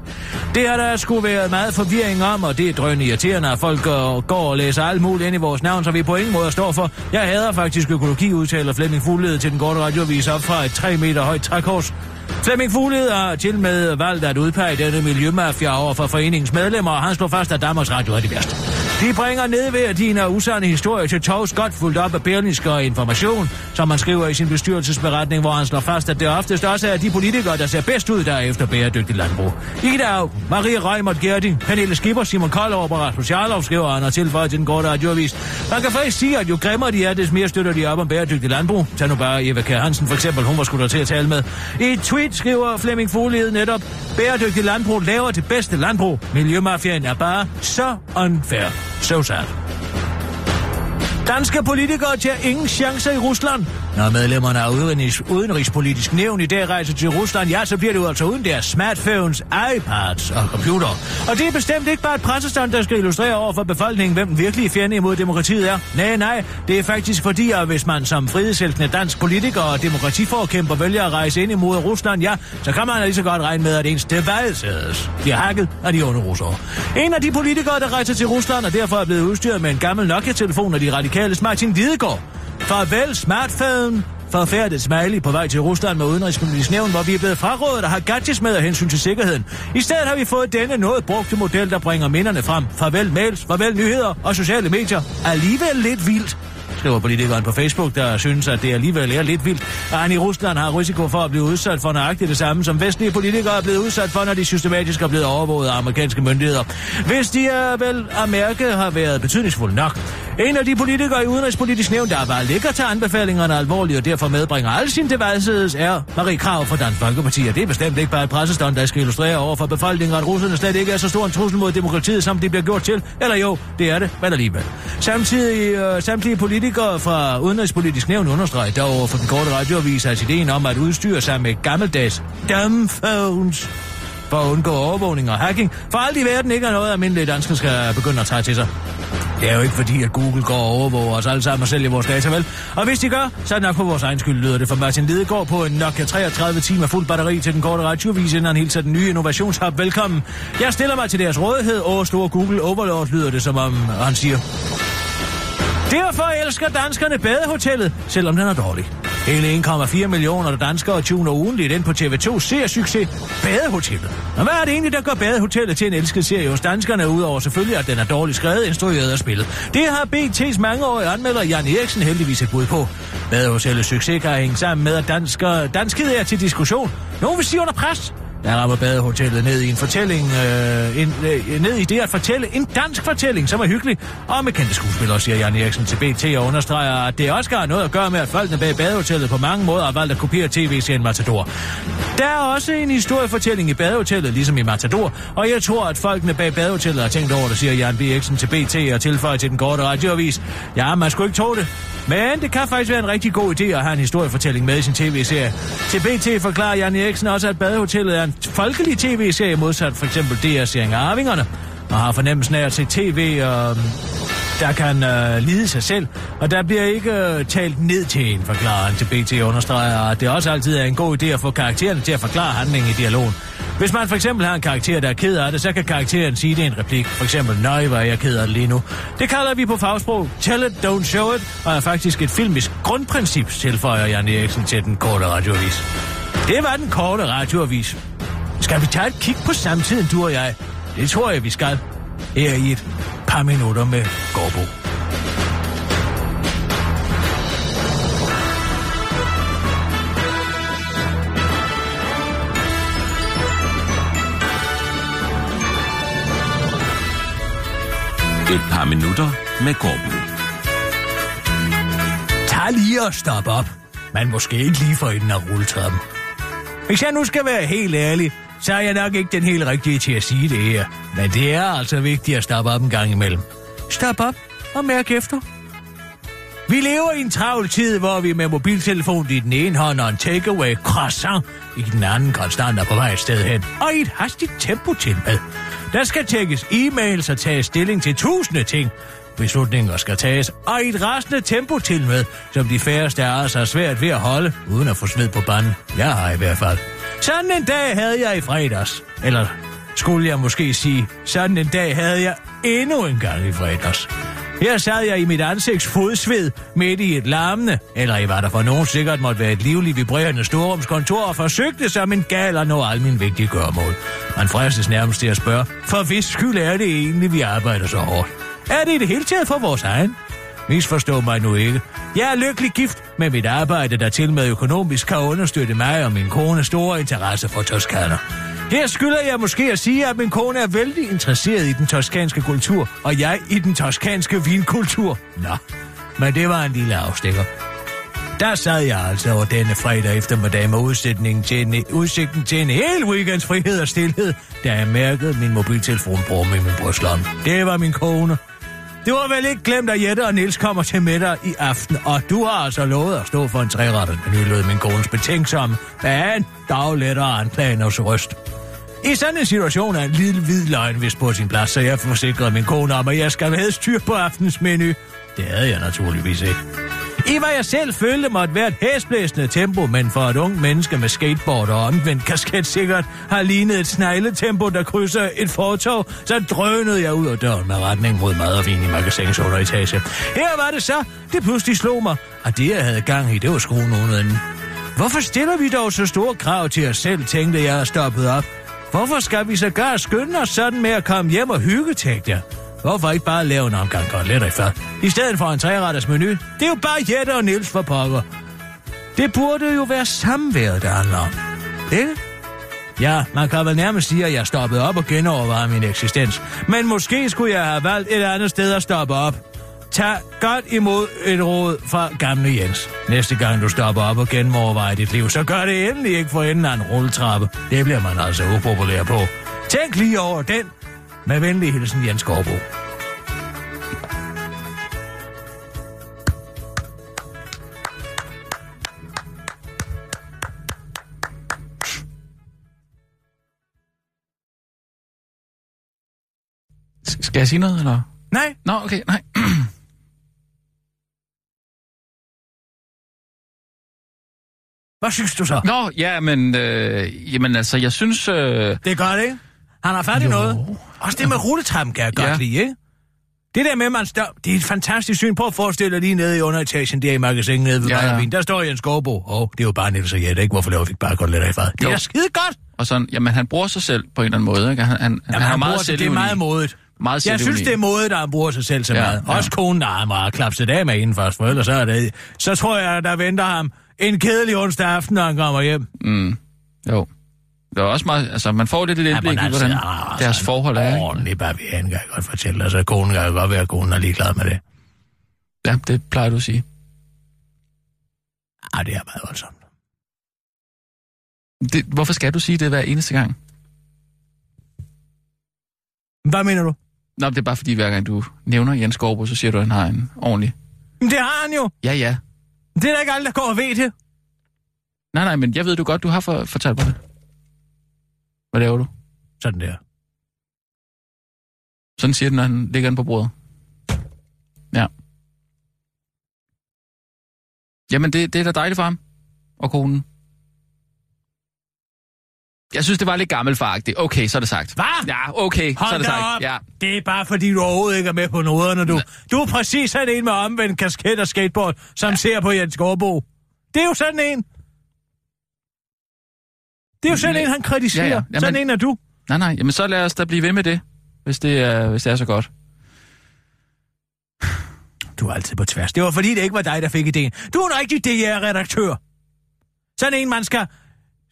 Det har der skulle være meget forvirring om, og det er drøn irriterende, at folk går, går og læser alt muligt ind i vores navn, så vi på ingen måde står for. Jeg hader faktisk økologi, udtaler Flemming Fuglede til den korte radiovis op fra et 3 meter højt trækors. Flemming Fuglede har til med valgt at udpege denne miljømafia over for foreningens medlemmer, og han slår fast, at Danmarks Radio er det værste. De bringer nedværdigende og uh, usande historie til Tovs godt fuldt op af Berlingske og information, som man skriver i sin bestyrelsesberetning, hvor han slår fast, at det oftest også er de politikere, der ser bedst ud der efter bæredygtig landbrug. Ida Augen, Marie Reimert Gerdi, Pernille Skipper, Simon Koldov og Rasmus Jarlov skriver han og tilføjer til den korte radioavis. Man kan faktisk sige, at jo grimmere de er, des mere støtter de op om bæredygtig landbrug. Tag nu bare Eva Kjær Hansen for eksempel, hun var skulle der til at tale med. I et tweet skriver Flemming Fuglede netop, bæredygtig landbrug laver det bedste landbrug. Miljømafiaen er bare så unfair. So sad. Danske politikere tager ingen chancer i Rusland. Når medlemmerne af udenrigs, udenrigspolitisk nævn i dag rejser til Rusland, ja, så bliver det jo altså uden deres smartphones, iPads og computer. Og det er bestemt ikke bare et pressestand, der skal illustrere over for befolkningen, hvem den virkelige fjende imod demokratiet er. Nej, nej, det er faktisk fordi, at hvis man som frihedselskende dansk politiker og demokratiforkæmper vælger at rejse ind imod Rusland, ja, så kan man lige så godt regne med, at ens devices bliver hakket af de onde russere. En af de politikere, der rejser til Rusland, og derfor er blevet udstyret med en gammel Nokia-telefon af de radikale Martin Lidegaard. Farvel smartfaden. forfærdet smiley på vej til Rusland med udenrigspolitisk nævn, hvor vi er blevet frarådet at have gadgets med af hensyn til sikkerheden. I stedet har vi fået denne noget brugte model, der bringer minderne frem. Farvel mails, farvel nyheder og sociale medier. Alligevel lidt vildt skriver politikeren på Facebook, der synes, at det alligevel er lidt vildt, at han i Rusland har risiko for at blive udsat for nøjagtigt det samme, som vestlige politikere er blevet udsat for, når de systematisk er blevet overvåget af amerikanske myndigheder. Hvis de er vel at mærke har været betydningsfulde nok. En af de politikere i Udenrigspolitisk Nævn, der bare ligger til anbefalingerne alvorligt og derfor medbringer alle sine devices, er Marie Krav fra Dansk Folkeparti, og det er bestemt ikke bare et pressestånd, der skal illustrere over for befolkningen, at russerne slet ikke er så stor en trussel mod demokratiet, som de bliver gjort til. Eller jo, det er det, men alligevel. Samtidig, øh, samtlige politikere fra Udenrigspolitisk Nævn understreger dog for den korte radioavis, at ideen om at udstyre sig med gammeldags dumbphones for at undgå overvågning og hacking, for alt i verden ikke er noget, almindelige danskere skal begynde at tage til sig. Det er jo ikke fordi, at Google går og overvåger os alle sammen og sælger vores data, vel? Og hvis de gør, så er det nok på vores egen skyld, lyder det for Martin Lidegaard på en Nokia 33 timer fuld batteri til den korte radiovis, inden han hilser den nye innovationshub velkommen. Jeg stiller mig til deres rådighed over store Google Overlord, lyder det, som om han siger. Derfor elsker danskerne badehotellet, selvom den er dårlig. Hele 1,4 millioner danskere tuner ugenligt ind på TV2 ser succes Badehotellet. Og hvad er det egentlig, der gør Badehotellet til en elsket serie hos danskerne, udover selvfølgelig, at den er dårligt skrevet, instrueret og spillet? Det har BT's mangeårige anmelder Jan Eriksen heldigvis et bud på. Badehotellets succes kan hænge sammen med, at dansker, danskhed er til diskussion. Nogle vil sige under pres. Der rammer badehotellet ned i en fortælling, øh, en, øh, ned i det at fortælle en dansk fortælling, som er hyggelig, og med kendte skuespillere, siger Jan Eriksen til BT og understreger, at det også har noget at gøre med, at folkene bag badehotellet på mange måder har valgt at kopiere tv-serien Matador. Der er også en historiefortælling i badehotellet, ligesom i Matador, og jeg tror, at folkene bag badehotellet har tænkt over det, siger Jan B. Eriksen til BT og tilføjer til den korte radioavis. Ja, man skulle ikke tro det. Men det kan faktisk være en rigtig god idé at have en historiefortælling med i sin tv-serie. Til BT forklarer Jan Eriksen også, at Badehotellet er en folkelig tv-serie modsat for eksempel DR-serien Arvingerne, og har fornemmelsen af at se tv, og der kan øh, lide sig selv, og der bliver ikke øh, talt ned til en, forklarer han til BT understreger, at det også altid er en god idé at få karaktererne til at forklare handlingen i dialogen. Hvis man for eksempel har en karakter, der er ked af det, så kan karakteren sige det i en replik. For eksempel, nej, hvor er jeg ked af det lige nu. Det kalder vi på fagsprog Tell it, don't show it, og er faktisk et filmisk grundprincip, tilføjer Jan Eriksen til den korte radioavis. Det var den korte radioavis. Skal vi tage et kig på samtiden, du og jeg? Det tror jeg, vi skal. Her i et par minutter med Gårdbo. Et par minutter med Gårdbo. Tag lige og stop op. Man måske ikke lige for enden af rulletrappen. Hvis jeg nu skal være helt ærlig, så er jeg nok ikke den helt rigtige til at sige det her. Men det er altså vigtigt at stoppe op en gang imellem. Stop op og mærk efter. Vi lever i en travl tid, hvor vi med mobiltelefon i den ene hånd og en takeaway croissant i den anden konstant er på vej et sted hen. Og i et hastigt tempo til med. Der skal tjekkes e-mails og tages stilling til tusinde ting. Beslutninger skal tages, og i et rasende tempo til med, som de færreste af os har svært ved at holde, uden at få sved på banden. Jeg har i hvert fald. Sådan en dag havde jeg i fredags. Eller skulle jeg måske sige, sådan en dag havde jeg endnu en gang i fredags. Her sad jeg i mit ansigts fodsved midt i et larmende, eller i hvad der for nogen sikkert måtte være et livligt vibrerende storrumskontor, og forsøgte som en gal at nå al min vigtige gørmål. Man fristes nærmest til at spørge, for hvis skyld er det egentlig, vi arbejder så hårdt? Er det i det hele taget for vores egen? Misforstå mig nu ikke. Jeg er lykkelig gift med mit arbejde, der til med økonomisk kan understøtte mig og min kone store interesse for Toskana. Her skylder jeg måske at sige, at min kone er vældig interesseret i den toskanske kultur, og jeg i den toskanske vinkultur. Nå, men det var en lille afstikker. Der sad jeg altså over denne fredag eftermiddag med udsætningen til en, udsigten til en hel weekends frihed og stillhed, da jeg mærkede min mobiltelefon brumme i min brystlomme. Det var min kone. Du har vel ikke glemt, at Jette og Nils kommer til middag i aften, og du har altså lovet at stå for en træretters menu, lød min kones betænksomme, men dog lettere anklagende røst. I sådan en situation er en lille hvid løgn vist på sin plads, så jeg forsikrede min kone om, at jeg skal have styr på aftens menu. Det havde jeg naturligvis ikke. I hvad jeg selv følte måtte være et hæsblæsende tempo, men for et ung menneske med skateboard og omvendt kasket sikkert har lignet et snegletempo, der krydser et fortov, så drønede jeg ud af døren med retning mod mad og vin i magasins underetage. Her var det så, det pludselig slog mig, og det jeg havde gang i, det var skruen uden Hvorfor stiller vi dog så store krav til os selv, tænkte jeg og stoppede op. Hvorfor skal vi så gøre skynde os sådan med at komme hjem og hygge, tænkte jeg. Hvorfor ikke bare lave en omgang koteletter i fad? I stedet for en træretters menu. Det er jo bare Jette og Nils for pokker. Det burde jo være samværet, der handler om. Ikke? Ja, man kan vel nærmest sige, at jeg stoppede op og genovervejede min eksistens. Men måske skulle jeg have valgt et andet sted at stoppe op. Tag godt imod et råd fra gamle Jens. Næste gang du stopper op og genovervejer dit liv, så gør det endelig ikke for enden af en rulletrappe. Det bliver man altså upopulær på. Tænk lige over den. Med venlig hilsen, Jens Gårdbo. S- Skal jeg sige noget, eller? Nej, Nå, okay, nej. hvad synes du så? Nå, ja, men, øh, jamen altså, jeg synes... Øh, Det er godt, ikke? Han har fat i Jo. noget. Også det med rulletrappen kan jeg godt Ja. lide, ikke? Det der med, man står... Det er et fantastisk syn på at forestille dig lige nede i underetagen der i magasinet nede ved Ja, ja. Der står Jens Skovbo. Åh, oh, det er jo bare Niels og Jette, ikke? Hvorfor laver vi ikke bare godt lidt af fad? Det er skide godt. og sådan, jamen, han bruger sig selv på en eller anden måde, ikke? Han, han, Jamen, han, han er meget bruger, sig- det er meget modigt. Meget Jeg synes, det er modigt, at han bruger sig selv så Ja, meget. ja. Også konen, der er meget klapset af med inden først, for ellers så er det... Så tror jeg, der venter ham en kedelig onsdag aften, når han kommer hjem. Mm, jo. Det er også meget, altså, man får lidt et indblik i, hvordan deres forhold er. bare vi kan jeg godt fortælle dig. Så konen kan jo godt være, at konen er ligeglad med det. Ja, det plejer du at sige. Ah, det er meget voldsomt. Det, hvorfor skal du sige det hver eneste gang? Hvad mener du? Nå, det er bare fordi, hver gang du nævner Jens Skorbo, så siger du, at han har en ordentlig... Men det har han jo. Ja, ja. Det er da ikke alle, der går og ved det. Nej, nej, men jeg ved du godt, du har for, fortalt mig det. Hvad laver du? Sådan der. Sådan siger den, når han ligger den på bordet. Ja. Jamen, det, det er da dejligt for ham. Og konen. Jeg synes, det var lidt gammelfaragtigt. Okay, så er det sagt. Hvad? Ja, okay, så er Hold det sagt. op. Ja. Det er bare fordi, du overhovedet ikke er med på noderne, du. Du er præcis sådan en med omvendt kasket og skateboard, som ja. ser på Jens Gårdbo. Det er jo sådan en. Det er jo sådan Nej. en, han kritiserer. Ja, Ja, ja. ja. Jamen- Sådan en er du. Nej, nej, jamen så lad os da blive ved med det, hvis det er, hvis det er så godt. Du er altid på tværs. Det var fordi, det ikke var dig, der fik ideen. Du er en rigtig DR-redaktør. Sådan en, man skal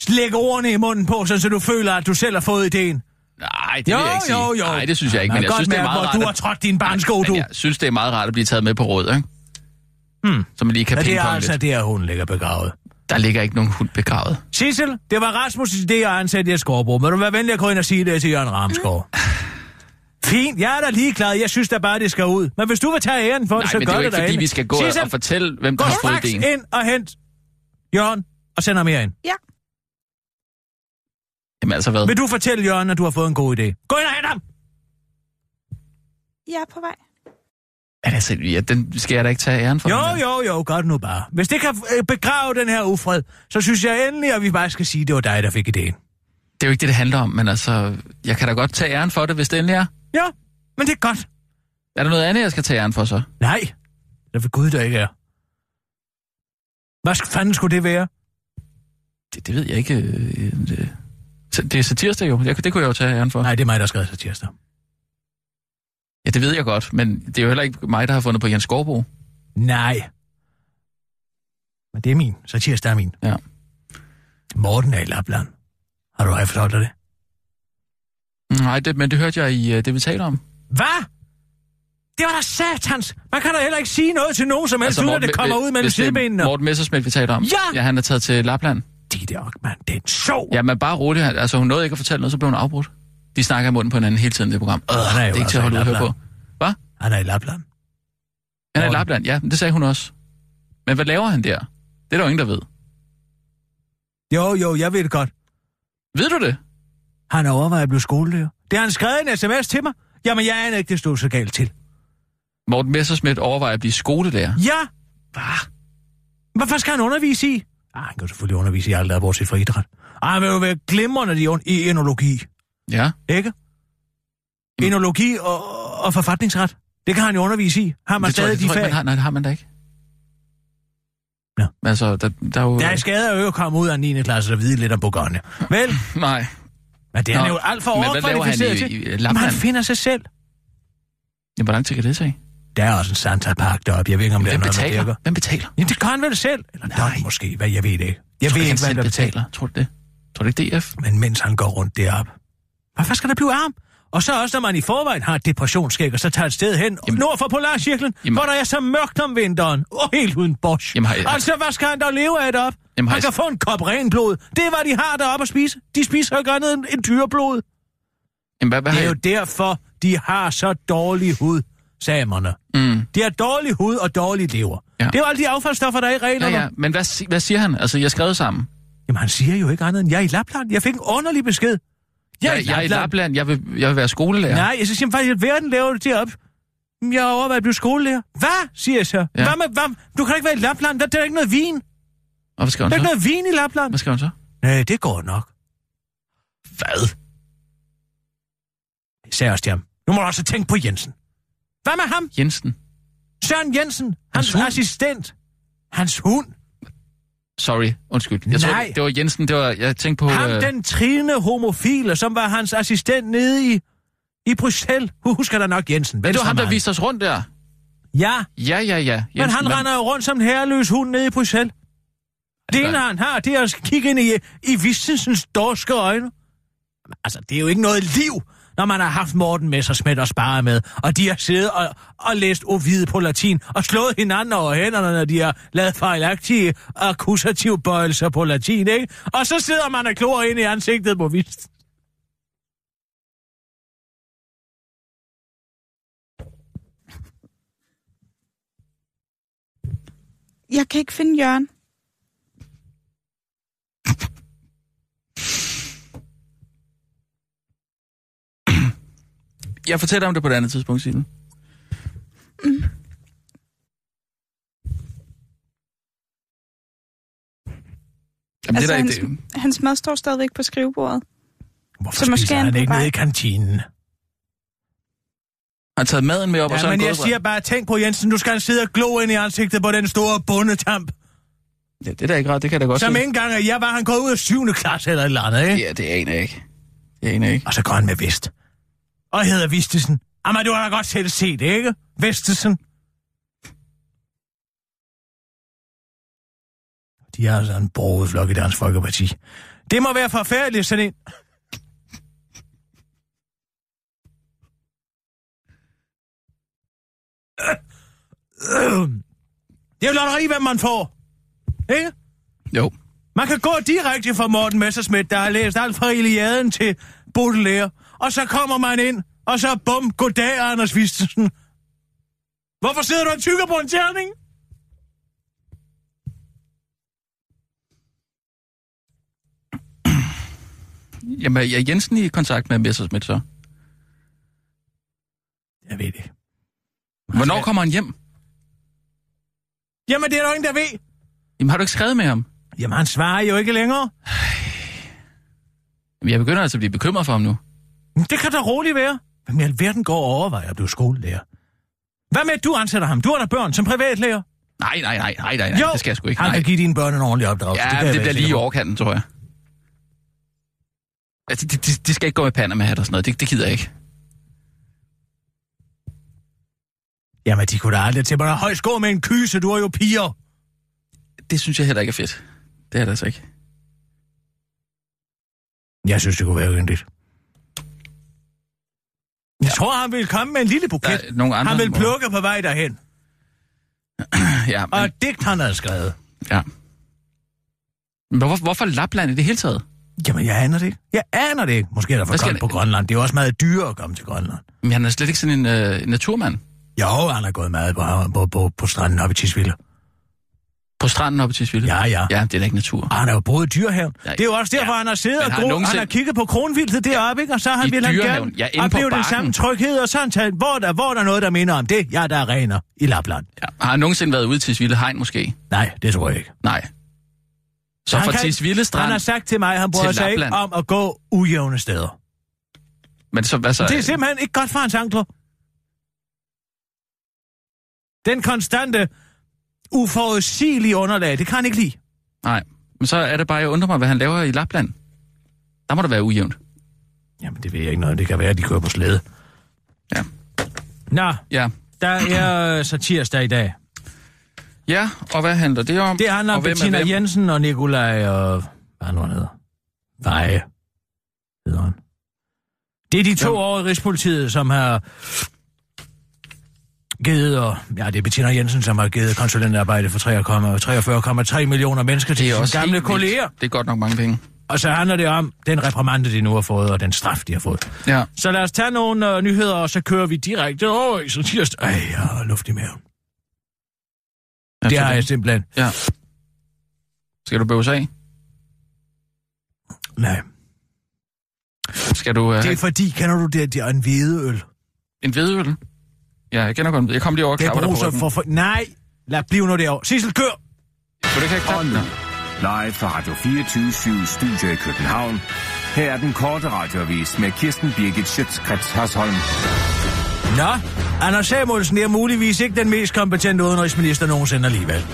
lægge ordene i munden på, så du føler, at du selv har fået ideen. Nej, det Jo, vil jeg ikke sige. jo, jo. Nej, det synes jeg ikke, men jeg synes, det er meget rart. du at- har trådt din barnsko, du. Men jeg synes, det er meget rart at blive taget med på råd, ikke? Hmm. Så man lige kan Ja, det er altså lidt. der, hun ligger begravet. Der ligger ikke nogen hund begravet. Sissel, det var Rasmus' idé at ansætte jer Skovbro. Må du være venlig at gå ind og sige det til Jørgen Ramskov? (sighs) Fint, jeg er da ligeglad. Jeg synes da bare, det skal ud. Men hvis du vil tage æren for Nej, det, så men det er gør jo det ikke, fordi vi skal gå Sissel, og fortælle, hvem der har fået ideen. ind og hent Jørgen og send ham herind. Ja. Jamen altså hvad? Vil du fortælle Jørgen, at du har fået en god idé? Gå ind og hent ham! Jeg er på vej. Men altså, ja, den skal jeg da ikke tage æren for. Jo, den jo, jo, gør det nu bare. Hvis det kan øh, begrave den her ufred, så synes jeg endelig, at vi bare skal sige, at det var dig, der fik idéen. Det er jo ikke det, det handler om, men altså, jeg kan da godt tage æren for det, hvis det endelig er. Ja, men det er godt. Er der noget andet, jeg skal tage æren for så? Nej, det er for Gud, der ikke er. Hvad fanden skulle det være? Det, det ved jeg ikke. øh, Det, så det er satirsdag jo. Jeg, det kunne jeg jo tage æren for. Nej, det er mig, der har skrevet sig tirsdag. Ja, det ved jeg godt, men det er jo heller ikke mig, der har fundet på Jens Skovbo. Nej. Men det er min. Så tirsdag er min. Ja. Morten er i Lapland. Har du haft fortalt dig det? Nej, det, men det hørte jeg i øh, det, vi taler om. Hvad? Det var da satans! Man kan da heller ikke sige noget til nogen som helst, altså, uden at det kommer ud mellem er sidebenene. Morten Messersmith, vi taler om. Ja! Ja, han er taget til Lapland. Det der, mand, det er sjov. Ja, men bare roligt. Altså, hun nåede ikke at fortælle noget, så blev hun afbrudt. De snakker i munden på hinanden hele tiden det program. Øh, er det er ikke altså til at holde i ud at på. Hvad? Han er i Lapland. Han er i. Lapland, ja, det sagde hun også. Men hvad laver han der? Det er der jo ingen, der ved. Jo, jo, jeg ved det godt. Ved du det? Han overvejer at blive skolelærer. Det har han skrevet en sms til mig. Jamen, jeg aner ikke, det stod så galt til. Morten Messersmith overvejer at blive skolelærer. Ja! Hvad? Hvad skal han undervise i? Ah, han kan selvfølgelig undervise i alt, der er bortset fra idræt. Ah, han vil jo være glimrende i, i enologi, Ja. ikke? Enologi og, og forfatningsret. Det kan han jo undervise i. Har man det jeg, stadig det de jeg, fag? man har, nej, det har man da ikke. Nå. Men altså, der, der er jo... Der er skader jo at komme ud af 9. klasse og vide lidt om Bourgogne. Vel, (laughs) Nej. men det er han jo alt for overkvalificeret til. i- i Jamen, Lapland? han finder sig selv. Jamen, hvor lang tid kan det tage? Der er også en Santa Park deroppe. Jeg ved ikke, om det er Hvem noget, der betaler? virker. Hvem betaler? Jamen, det gør han vel selv. Eller Nej. Nej. måske, hvad jeg ved det ikke. Jeg Tror ved ikke, hvad der betaler. betaler? Tror du det? Tror du ikke DF? Men mens han går rundt deroppe. Hvorfor skal der blive arm? Og så også, når man i forvejen har et depressionsskæg, og så tager et sted hen Jamen- nord for Polarcirklen, Jamen- hvor der er så mørkt om vinteren, og helt uden Bosch. Jamen, har Altså, hvad skal han da leve af deroppe? Jamen, han kan få en kop renblod. Det er, hvad de har deroppe at spise. De spiser jo ikke andet end en dyreblod. Jamen, hvad, hvad Det er I... jo derfor, de har så dårlig hud, samerne. Mm. De har dårlig hud og dårlig lever. Ja. Det er jo alle de affaldsstoffer, der er i Ja, reglerne. ja, men hvad, hvad siger han? Altså, jeg skrev sammen. Jamen, han siger jo ikke andet end, jeg er i Lapland. Jeg fik en underlig besked. Jeg, Jeg, jeg er i Lapland. Jeg vil, jeg vil være skolelærer. Nej, jeg siger, hvad i verden laver deroppe? "Jamen, Jeg har overvejet at blive skolelærer. Hvad, siger jeg så? Ja. Ja. Hvad med, hvad? Du kan ikke være i Lapland. Der, der er ikke noget vin. Og hvad skal Der han er ikke noget vin i Lapland. Hvad skal han så? Nej, det går nok. Hvad? Jeg sagde også til ham. Nu må du også tænke på Jensen. Hvad med ham? Jensen. Søren Jensen. Hans, Hans assistent. Hans hund. Sorry, undskyld. Jeg tror, Nej. det var Jensen, det var, jeg tænkte på... Ham, øh, den trine homofile, som var hans assistent nede i, i Bruxelles. Husker da nok Jensen. ja, det var ham, der Venstremand. viste os rundt der. Ja, Ja, ja, ja. men han render jo rundt som en herreløs hund nede i Bruxelles. Det ene, han har, det er at kigge ind i, i Vistensens dorske øjne. Altså, det er jo ikke noget liv, når man har haft Morten smidt og spare med, og de har siddet og, og læst ovide på latin, og slået hinanden over hænderne, når de har lavet fejlagtige akkusative bøjelser på latin, ikke? Og så sidder man og klor ind i ansigtet på Vist. Jeg kan ikke finde Jørgen. Jeg fortæller om det på et andet tidspunkt, Signe. Jamen, Jamen, altså, det er hans, det. hans mad står stadigvæk på skrivebordet. Hvorfor Så måske spiser er han han ikke nede i kantinen? Har han taget maden med op, og så Ja, er men han jeg gået siger bare, tænk på Jensen, du skal sidde og glo ind i ansigtet på den store bundetamp. Ja, det er da ikke ret, det kan jeg da godt Som se. ikke engang, at jeg var han gået ud af 7. klasse eller et eller andet, ikke? Ja, det aner jeg ikke. Det aner jeg ikke. Og så går han med vest. Og hedder Vistesen. Jamen, du har da godt selv set det, ikke? Vestesen. De har altså en broget flok i Dansk Folkeparti. Det må være forfærdeligt, sådan en... Det er jo lotteri, hvad man får. Ikke? Jo. Man kan gå direkte fra Morten Messerschmidt, der har læst alt fra Iliaden til Baudelaire, og så kommer man ind, og så bum, goddag, Anders Vistesen. Hvorfor sidder du og tykker på en terning? (clears throat) Jamen, er Jensen i kontakt med Messerschmidt så? Jeg ved det. Hvornår kommer han hjem? Jamen, det er der jo ingen, der ved. Jamen, har du ikke skrevet med ham? Jamen, han svarer jo ikke længere. Jamen, jeg begynder altså at blive bekymret for ham nu. Det kan da roligt være. Hvem i alverden går og overvejer at blive skolelærer? Hvad med, at du ansætter ham? Du har da børn som privatlærer. Nej, nej, nej, nej, nej, nej. Jo, det skal jeg sgu ikke. Han Nej. kan give dine børn en ordentlig opdragelse. Ja, det, det bliver lige i overkanten, tror jeg. Altså, de, de, de skal ikke gå med Panama hat og sådan noget. Det, det gider jeg ikke. Jamen, de kunne da aldrig til mig. Højt skå med en kyse, du er jo piger. Det synes jeg heller ikke er fedt. Det er det altså ikke. Jeg synes, det kunne være yndigt. Jeg tror, han vil komme med en lille Der buket. er nogle andre... Han vil plukke på vej derhen. (clears throat) Ja, Og men, et digt, han havde skrevet. ja. Men hvorfor, hvorfor Lapland i det hele taget? Jamen, jeg aner det ikke. Jeg aner det ikke. Måske er der for skal på Grønland. Det er jo også meget dyre at komme til Grønland. Men han er slet ikke sådan en øh, naturmand. Jo, han har gået meget på, på, på, på stranden oppe i Tisvilde. På stranden oppe i Tisvilde. Ja, ja. Ja, det er da ikke natur. Og han er jo boet i dyrehaven. Ja, det er jo også derfor, ja. han har siddet og har gro- nogensinde- han har kigget på kronvildet deroppe, ikke? Og så har han I vil han gerne Ja, opleve den samme tryghed, og så har han talt, hvor der, hvor der er noget, der minder om det. Ja, der er rener i Lapland. Ja. Har han nogensinde været ude til Tisvilde Hegn måske? Nej, det tror jeg ikke. Nej. Så Han fra Tisvilde Han Strand... har sagt til mig, at han bryder til sig ikke om at gå ujævne steder. Men så, hvad så? Det er simpelthen ikke godt for hans ankler. Den konstante, uforudsigelige underlag, det kan han ikke lide. Nej. Men så er det bare, jeg undrer mig, hvad han laver i Lapland. Der må der være ujævnt. Jamen, det ved jeg ikke noget. Det kan være, at de kører på slæde. Ja. Nå, Ja. der er så tirsdag i dag. Ja, og hvad handler det om? Det handler om Bettina hvem? Jensen og Nikolaj og... Hvad nu han hedder? Veje, hedder han. Det er de to Hvem? år i Rigspolitiet, som har givet, og, ja, det er Bettina Jensen, som har givet konsulentarbejde for 43,3 millioner mennesker til sine gamle kolleger. Det er godt nok mange penge. Og så handler det om den reprimande, de nu har fået, og den straf, de har fået. Ja. Så lad os tage nogle uh, nyheder, og så kører vi direkte over i så tirsdag. Ej, jeg har luft i maven. Det har jeg simpelthen. Ja. Skal du bøves af? Nej. Skal du uh, Det er fordi, kender du det, det er en hvedeøl. en hvedøl? Ja, jeg kender godt. Jeg kom lige over og Det klapper dig på ryggen. for, for... Nej, lad blive nu derovre. Sissel, kør! For det kan Og klappe live fra Radio 24 Studio i København. Her er den korte radiovis med Kirsten Birgit Schøtzgrads Hasholm. Nå, Anders Samuelsen er muligvis ikke den mest kompetente udenrigsminister nogensinde alligevel.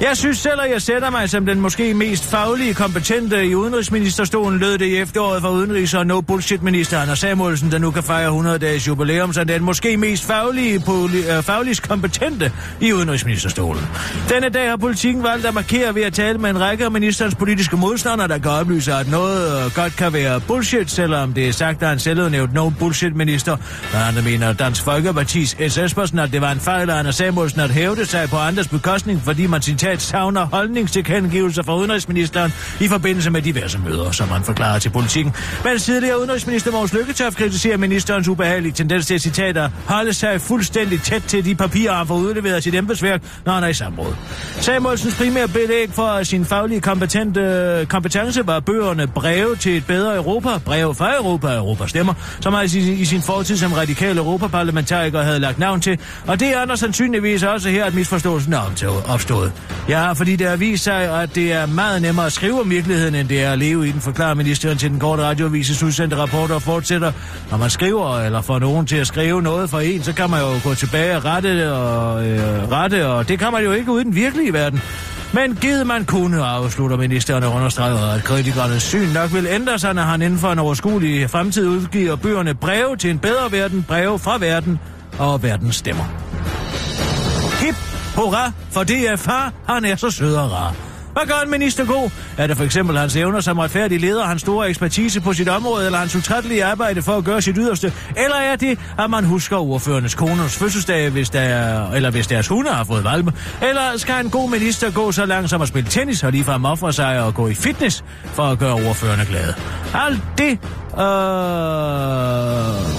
Jeg synes selv, at jeg sætter mig som den måske mest faglige kompetente i udenrigsministerstolen, lød det i efteråret fra udenrigs- og no bullshit minister Anders Samuelsen, der nu kan fejre 100 dages jubilæum, som den måske mest faglige, poli- øh, fagligst kompetente i udenrigsministerstolen. Denne dag har politikken valgt at markere ved at tale med en række af ministerens politiske modstandere, der kan oplyse, at noget øh, godt kan være bullshit, selvom det er sagt af en selvudnævnt no bullshit minister. Der andre mener Dansk Folkepartis S. Espersen, at det var en fejl af Anders Samuelsen at hævde sig på andres bekostning, fordi man citat savner holdningstilkendegivelser fra udenrigsministeren i forbindelse med diverse møder, som han forklarer til politikken. Men tidligere udenrigsminister Mogens Lykketoft kritiserer ministerens ubehagelige tendens til citater holde sig fuldstændig tæt til de papirer, han får udleveret sit embedsværk, når han er i samråd. Samuelsens primære belæg for sin faglige kompetente, kompetence var bøgerne Breve til et bedre Europa, Breve fra Europa, Europa stemmer, som han i, sin fortid som radikal Europaparlament parlamentariker havde lagt navn til, og det er der sandsynligvis også her, at misforståelsen er opstået. Ja, fordi det har vist sig, at det er meget nemmere at skrive om virkeligheden, end det er at leve i den, forklarer ministeren til den korte radioavises udsendte rapporter og fortsætter. Når man skriver, eller får nogen til at skrive noget for en, så kan man jo gå tilbage og rette og, øh, rette, og det kan man jo ikke uden den virkelige verden. Men givet man kunne, afslutter ministeren og understreger, at kritikernes syn nok vil ændre sig, når han inden for en overskuelig fremtid udgiver bøgerne breve til en bedre verden, breve fra verden og verdens stemmer. Hip, hurra, for det han er så sød og rar. Hvad gør en minister god? Er det for eksempel hans evner som retfærdig leder, hans store ekspertise på sit område, eller hans utrættelige arbejde for at gøre sit yderste? Eller er det, at man husker ordførernes koners fødselsdag, hvis der er, eller hvis deres hunde har fået valpe? Eller skal en god minister gå så langt som at spille tennis og ligefrem ofre sig og gå i fitness for at gøre ordførerne glade? Alt det Øh,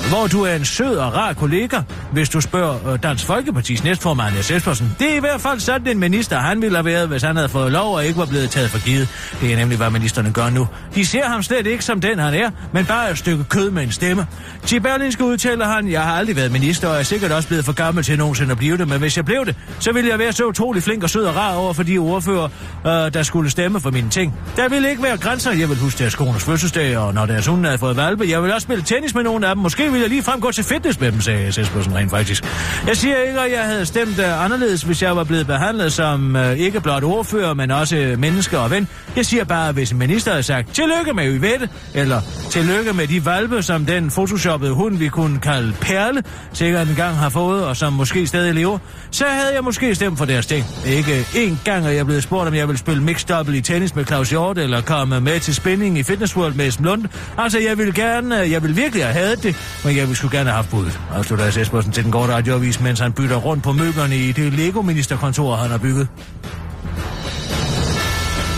hvor du er en sød og rar kollega, hvis du spørger øh, Dansk Folkepartis næstformand, Niels Espersen. Det er i hvert fald sådan en minister, han ville have været, hvis han havde fået lov og ikke var blevet taget for givet. Det er nemlig, hvad ministerne gør nu. De ser ham slet ikke som den, han er, men bare et stykke kød med en stemme. Til Berlinske udtaler han, jeg har aldrig været minister, og er sikkert også blevet for gammel til nogensinde at blive det, men hvis jeg blev det, så ville jeg være så utrolig flink og sød og rar over for de ordfører, øh, der skulle stemme for mine ting. Der ville ikke være grænser. Jeg vil huske deres koners fødselsdag, og når deres hunde havde fået valpe. Jeg vil også spille tennis med nogle af dem. Måske vil jeg lige frem gå til fitness med dem, sagde Sespersen rent faktisk. Jeg siger ikke, at jeg havde stemt øh, anderledes, hvis jeg var blevet behandlet som øh, ikke blot ordfører, men også øh, menneske og ven. Jeg siger bare, at hvis en minister havde sagt, tillykke med Yvette, eller tillykke med de valpe, som den photoshoppede hund, vi kunne kalde Perle, sikkert en gang har fået, og som måske stadig lever, så havde jeg måske stemt for deres ting. Ikke en gang er jeg blevet spurgt, om jeg vil spille mixed double i tennis med Claus Hjort, eller komme med til spinning i Fitness World med Esben Lund. Altså, jeg jeg vil gerne, øh, jeg vil virkelig have hadet det, men jeg ville sgu gerne have haft budet. Afslutter S. Altså Espersen til den korte radioavis, mens han bytter rundt på møblerne i det Lego-ministerkontor, han har bygget.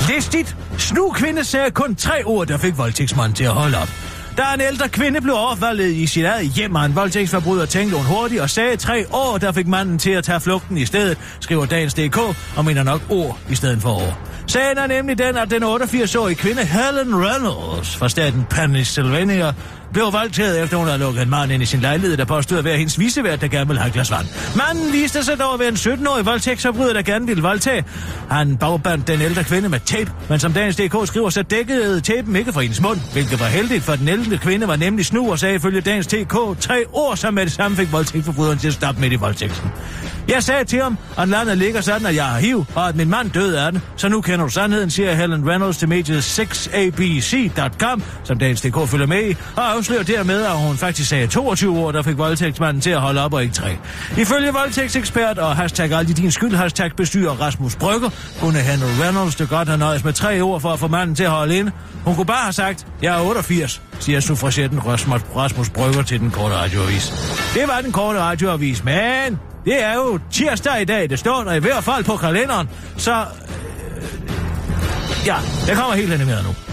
Listigt. Snu kvinde sagde kun tre ord, der fik voldtægtsmanden til at holde op. Da en ældre kvinde blev overfaldet i sit eget hjem, af en voldtægtsforbryder tænkte hun hurtigt og sagde tre år, der fik manden til at tage flugten i stedet, skriver Dagens DK, og mener nok ord i stedet for år. Sagen er nemlig den, at den 88-årige kvinde Helen Reynolds fra staten Pennsylvania blev voldtaget, efter hun havde lukket en mand ind i sin lejlighed, der påstod at være hendes visevært, der gerne ville have et glas vand. Manden viste sig dog at være en 17-årig voldtægtsforbryder, der gerne ville voldtage. Han bagbandt den ældre kvinde med tape, men som dagens DK skriver, så dækkede tapen ikke for hendes mund, hvilket var heldigt, for den ældre kvinde var nemlig snu og sagde ifølge dagens TK tre ord, som med det samme fik voldtægtsforbryderen til at stoppe midt i voldtægten. Jeg sagde til ham, at landet ligger sådan, at jeg har hiv, og at min mand døde af den. Så nu kender du sandheden, siger Helen Reynolds til mediet 6abc.com, som dagens DK følger med i, og afslører dermed, at hun faktisk sagde 22 år, der fik voldtægtsmanden til at holde op og ikke tre. Ifølge voldtægtsekspert og hashtag aldrig din skyld, hashtag bestyrer Rasmus Brygger, kunne Henry Reynolds det godt have nøjes med tre ord for at få manden til at holde ind. Hun kunne bare have sagt, jeg er 88, siger suffragetten Rasmus, Rasmus Brygger til den korte radioavis. Det var den korte radioavis, men det er jo tirsdag i dag, det står der i hvert fald på kalenderen, så... Øh, ja, det kommer helt animeret nu.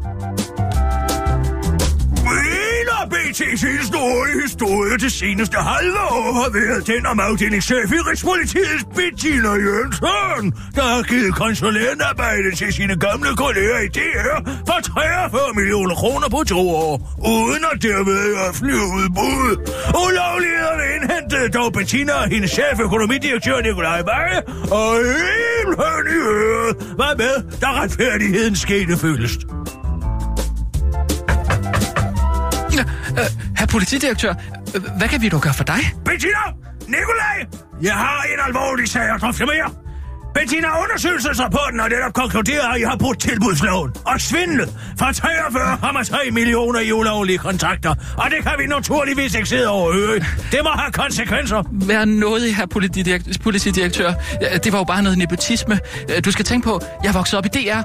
PT's helt store historie det seneste halve år har været den om afdelingschef i Rigspolitiets Bettina Jønsson, der har givet konsulentarbejde til sine gamle kolleger i DR for 43 millioner kroner på to år, uden at derved offentlige udbud. Ulovlighederne indhentede dog Bettina og hendes chef, økonomidirektør Nikolaj Veje, og helt i øret var med, da retfærdigheden skete fyldest. Øh, herr politidirektør, øh, hvad kan vi dog gøre for dig? Bettina! Nikolaj! Jeg har en alvorlig sag at drøfte med jer. Bettina undersøgelsesrapporten har netop konkluderet, at I har brudt tilbudsloven og svindlet for 43,3 millioner i ulovlige kontrakter. Og det kan vi naturligvis ikke sidde over øvrigt. Det må have konsekvenser. Vær noget, herr politidirekt- politidirektør. Det var jo bare noget nepotisme. Du skal tænke på, jeg voksede op i DR.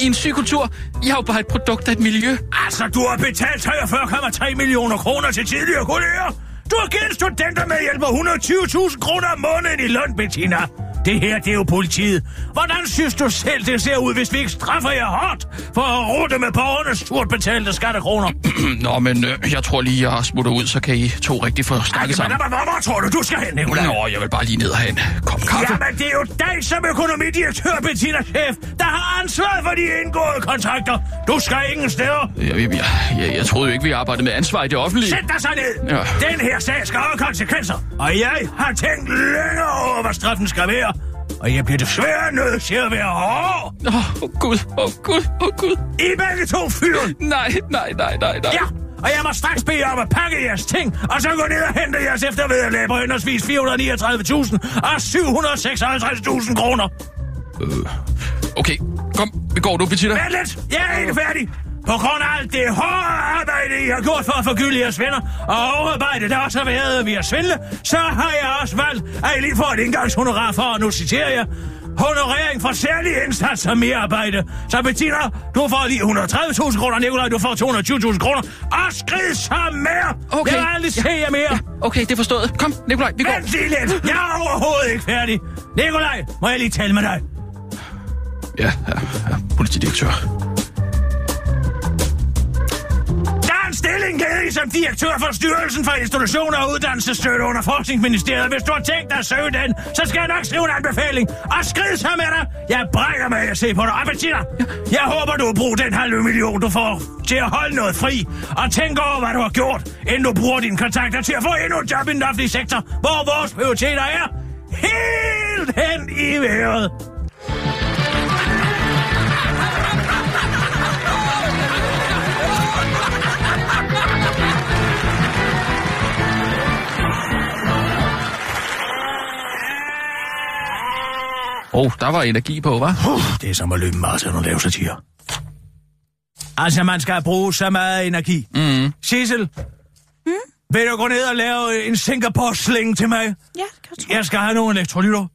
I en syg kultur. Jeg er jo bare et produkt af et miljø. Altså, du har betalt 43,3 millioner kroner til tidligere kolleger. Du har givet studenter med hjælp 120.000 kroner om måneden i løn, Bettina. Det her, det er jo politiet. Hvordan synes du selv, det ser ud, hvis vi ikke straffer jer hårdt for at rute med borgernes surt betalte skattekroner? (clears throat) Nå, men øh, jeg tror lige, jeg smutter ud, så kan I to rigtig få snakket men, sammen. hvor, hvor, hvor tror du, du skal hen, Nicolaj? Nå, jeg vil bare lige ned og have en kop kaffe. Jamen, det er jo dig som økonomidirektør, Bettina Chef, der har ansvaret for de indgåede kontrakter. Du skal ingen steder. Jeg, jeg, jeg, jeg, troede jo ikke, vi arbejdede med ansvar i det offentlige. Sæt dig så ned! Ja. Den her sag skal have konsekvenser, og jeg har tænkt længere over, hvad straffen skal være. Og jeg bliver desværre nødt til at være hård. Åh, oh, oh, Gud, åh, oh, Gud, åh, oh, Gud. I begge to fyret. Nej, nej, nej, nej, nej. Ja, og jeg må straks bede om at pakke jeres ting, og så gå ned og hente jeres eftervederlag på henholdsvis 439.000 og 756.000 kroner. Okay, kom, vi går nu, Bettina. Vent lidt, jeg er ikke færdig. På grund af alt det hårde arbejde, I har gjort for at forgylde jeres venner, og overarbejde, der også har været ved at svindle, så har jeg også valgt, at I lige får et indgangshonorar for, og nu citerer jeg, honorering for særlig indsats og mere arbejde. Så Bettina, du får lige 130.000 kroner, Nikolaj, du får 220.000 kroner, og skrid så mere! Okay. Jeg vil aldrig se jer mere! Okay, det er forstået. Kom, Nikolaj, vi går. Vent lige lidt! Jeg er overhovedet ikke færdig! Nikolaj, må jeg lige tale med dig? Ja, ja, ja, politidirektør. Stilling ledig som direktør for Styrelsen for Institutioner og Uddannelsesstøtte under Forskningsministeriet. Hvis du har tænkt dig at søge den, så skal jeg nok skrive en anbefaling. Og skrid så med dig! Jeg brækker mig at se på dig. Appetitter. Jeg håber, du vil bruge den halve million, du får til at holde noget fri. Og tænk over, hvad du har gjort, inden du bruger dine kontakter til at få endnu et job i den offentlige sektor, hvor vores prioriteter er helt hen i vejret. Oh, der var energi på, hva'? Uh, det er som at løbe maraton og lave satire. Altså, man skal bruge så meget energi. Mm. Sissel, mm? vil du gå ned og lave en Singapore-sling til mig? Ja, det kan jeg tro. Jeg skal have nogle elektrolytter.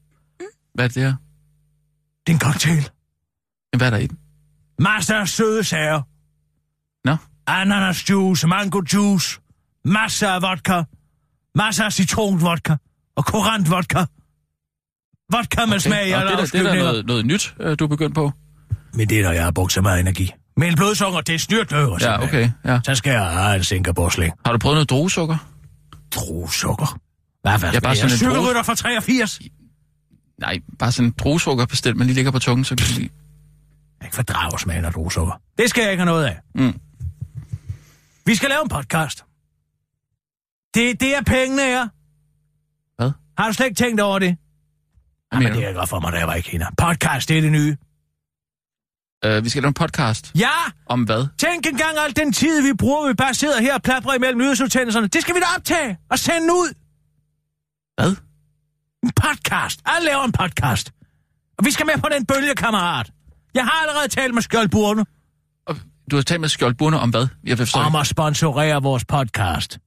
Hvad er det her? Det er en cocktail. Hvad er der i den? Masser af søde sager. Nå? Ananas juice, mango juice, masser af vodka, masser af citronvodka og korant vodka. Vodka med okay. smag i alle det, er, det er da noget, noget nyt, øh, du er begyndt på. Men det er, når jeg har brugt så meget energi. Men blodsukker, det er styrt øver. Ja, okay. Ja. Så skal jeg have en Singapore-sling. Har du prøvet noget druesukker? Druesukker. Hvad, hvad Ja, bare sådan en druge- Cykelrytter fra 83. Jeg Nej, bare sådan en druesukker bestemt, man lige ligger på tungen, så kan lige... kan ikke fordrage smagen af druesukker. Det skal jeg ikke have noget af. Mm. Vi skal lave en podcast. Det, det er pengene er. Hvad? Har du slet ikke tænkt over det? Jamen, det du? er godt for mig, da jeg var i Kina. Podcast, det er det nye. Øh, vi skal lave en podcast. Ja! Om hvad? Tænk engang al den tid, vi bruger, vi bare sidder her og plapper imellem nyhedsudsendelserne. Det skal vi da optage og sende ud. Hvad? En podcast. Alle laver en podcast. Og vi skal med på den bølge, kammerat. Jeg har allerede talt med Skjoldburne Og Du har talt med skjoldburne om hvad? Jeg forstår om at sponsorere vores podcast.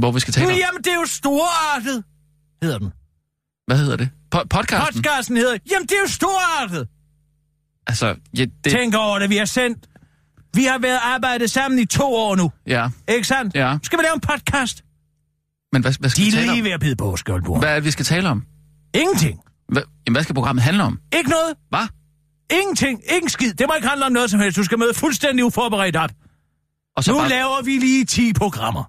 hvor vi skal tale om. Jamen, det er jo storartet, hedder den. Hvad hedder det? Po- podcasten? Podcasten hedder, jamen, det er jo storartet. Altså, ja, det... Tænk over det, vi har sendt. Vi har været arbejdet sammen i to år nu, Ja, ikke sandt? Ja. Nu skal vi lave en podcast. men hvad, hvad skal De vi er tale om? lige ved at bide på, Skjoldburne. Hvad er det, vi skal tale om? Ingenting. Hvad, jamen, hvad skal programmet handle om? Ikke noget. Hvad? Ingenting. Ingen skid. Det må ikke handle om noget som helst. Du skal møde fuldstændig uforberedt op. Og så Nu bare, laver vi lige 10 programmer.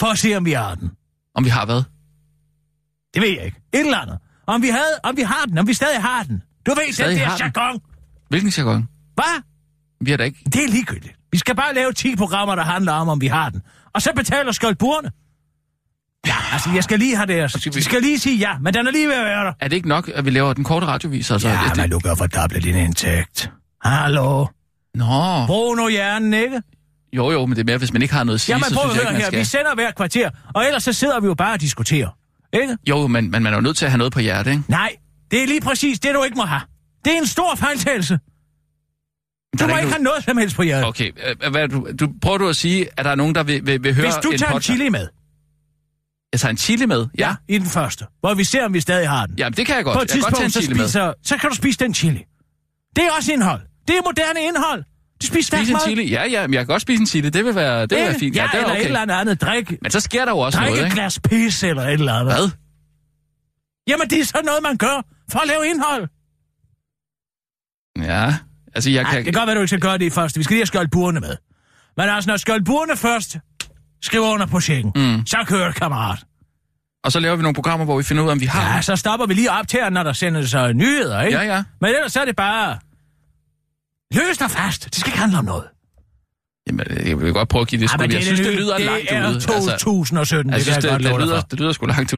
For at se, om vi har den. om vi har hvad? Det ved jeg ikke. Et eller andet. Om vi, havde, om vi har den. Om vi stadig har den. Du ved Stadig den. jargon. Hvilken jargon? Hvad? Vi har da ikke... Det er ligegyldigt. Vi skal bare lave 10 programmer, der handler om, om vi har den. Og så betaler skjoldburene. Ja, altså, jeg skal lige have det. skal vi- skal lige sige ja, men den er lige ved at være der. Er det ikke nok, at vi laver den korte radiovis? Altså, Ja, det, men du kan fordoble din indtægt. Hallo? Nå, Brug nu hjernen, ikke? jo jo, men det er mere, hvis man ikke har noget at sige, Jamen så prøv at høre her, man vi skal... sender hver kvarter, og ellers så sidder vi jo bare og diskuterer. Ikke? Jo, men, men man er jo nødt til at have noget på hjertet, ikke? Nej, det er lige præcis det, du ikke må have. Det er en stor fejltagelse. Du må ikke ikke have noget som helst på hjertet. Okay, øh, hvad du, du, prøver du at sige, at der er nogen, der vil, vil, vil høre Hvis du en tager en podcast? chili med, Jeg tager en chili med? Ja. i den første, hvor vi ser, om vi stadig har den. Jamen, det kan jeg godt. På et jeg kan godt tage en tidspunkt, så, chili med. spiser, så kan du spise den chili. Det er også indhold. Det er moderne indhold. De spiser Spise en chili? Ja, ja, men jeg kan godt spise en chili. Det vil være, det vil være fint. Ja, Ja, det er eller et okay. eller andet drik. Men så sker der jo også Drik noget, et ikke? glas pis eller et eller andet. Hvad? Jamen, det er sådan noget, man gør for at lave indhold. Ja, altså jeg Ej, kan... det kan godt være, du ikke skal gøre det først. Vi skal lige have skjoldt burene med. Men altså, når skjoldt burene først skriver under på checken, Mm. så kører det, kammerat. Og så laver vi nogle programmer, hvor vi finder ud af, om vi har... Ja, så stopper vi lige op til, når der sendes så nyheder, ikke? Ja, ja. Men ellers så er det bare... Løs dig fast. Det skal ikke handle om noget. Jamen, jeg vil godt prøve at give det skud. men Jeg synes, det lyder det langt er ude. Altså, 2017, jeg det synes, kan det, jeg godt det, dig lyder, det lyder sgu langt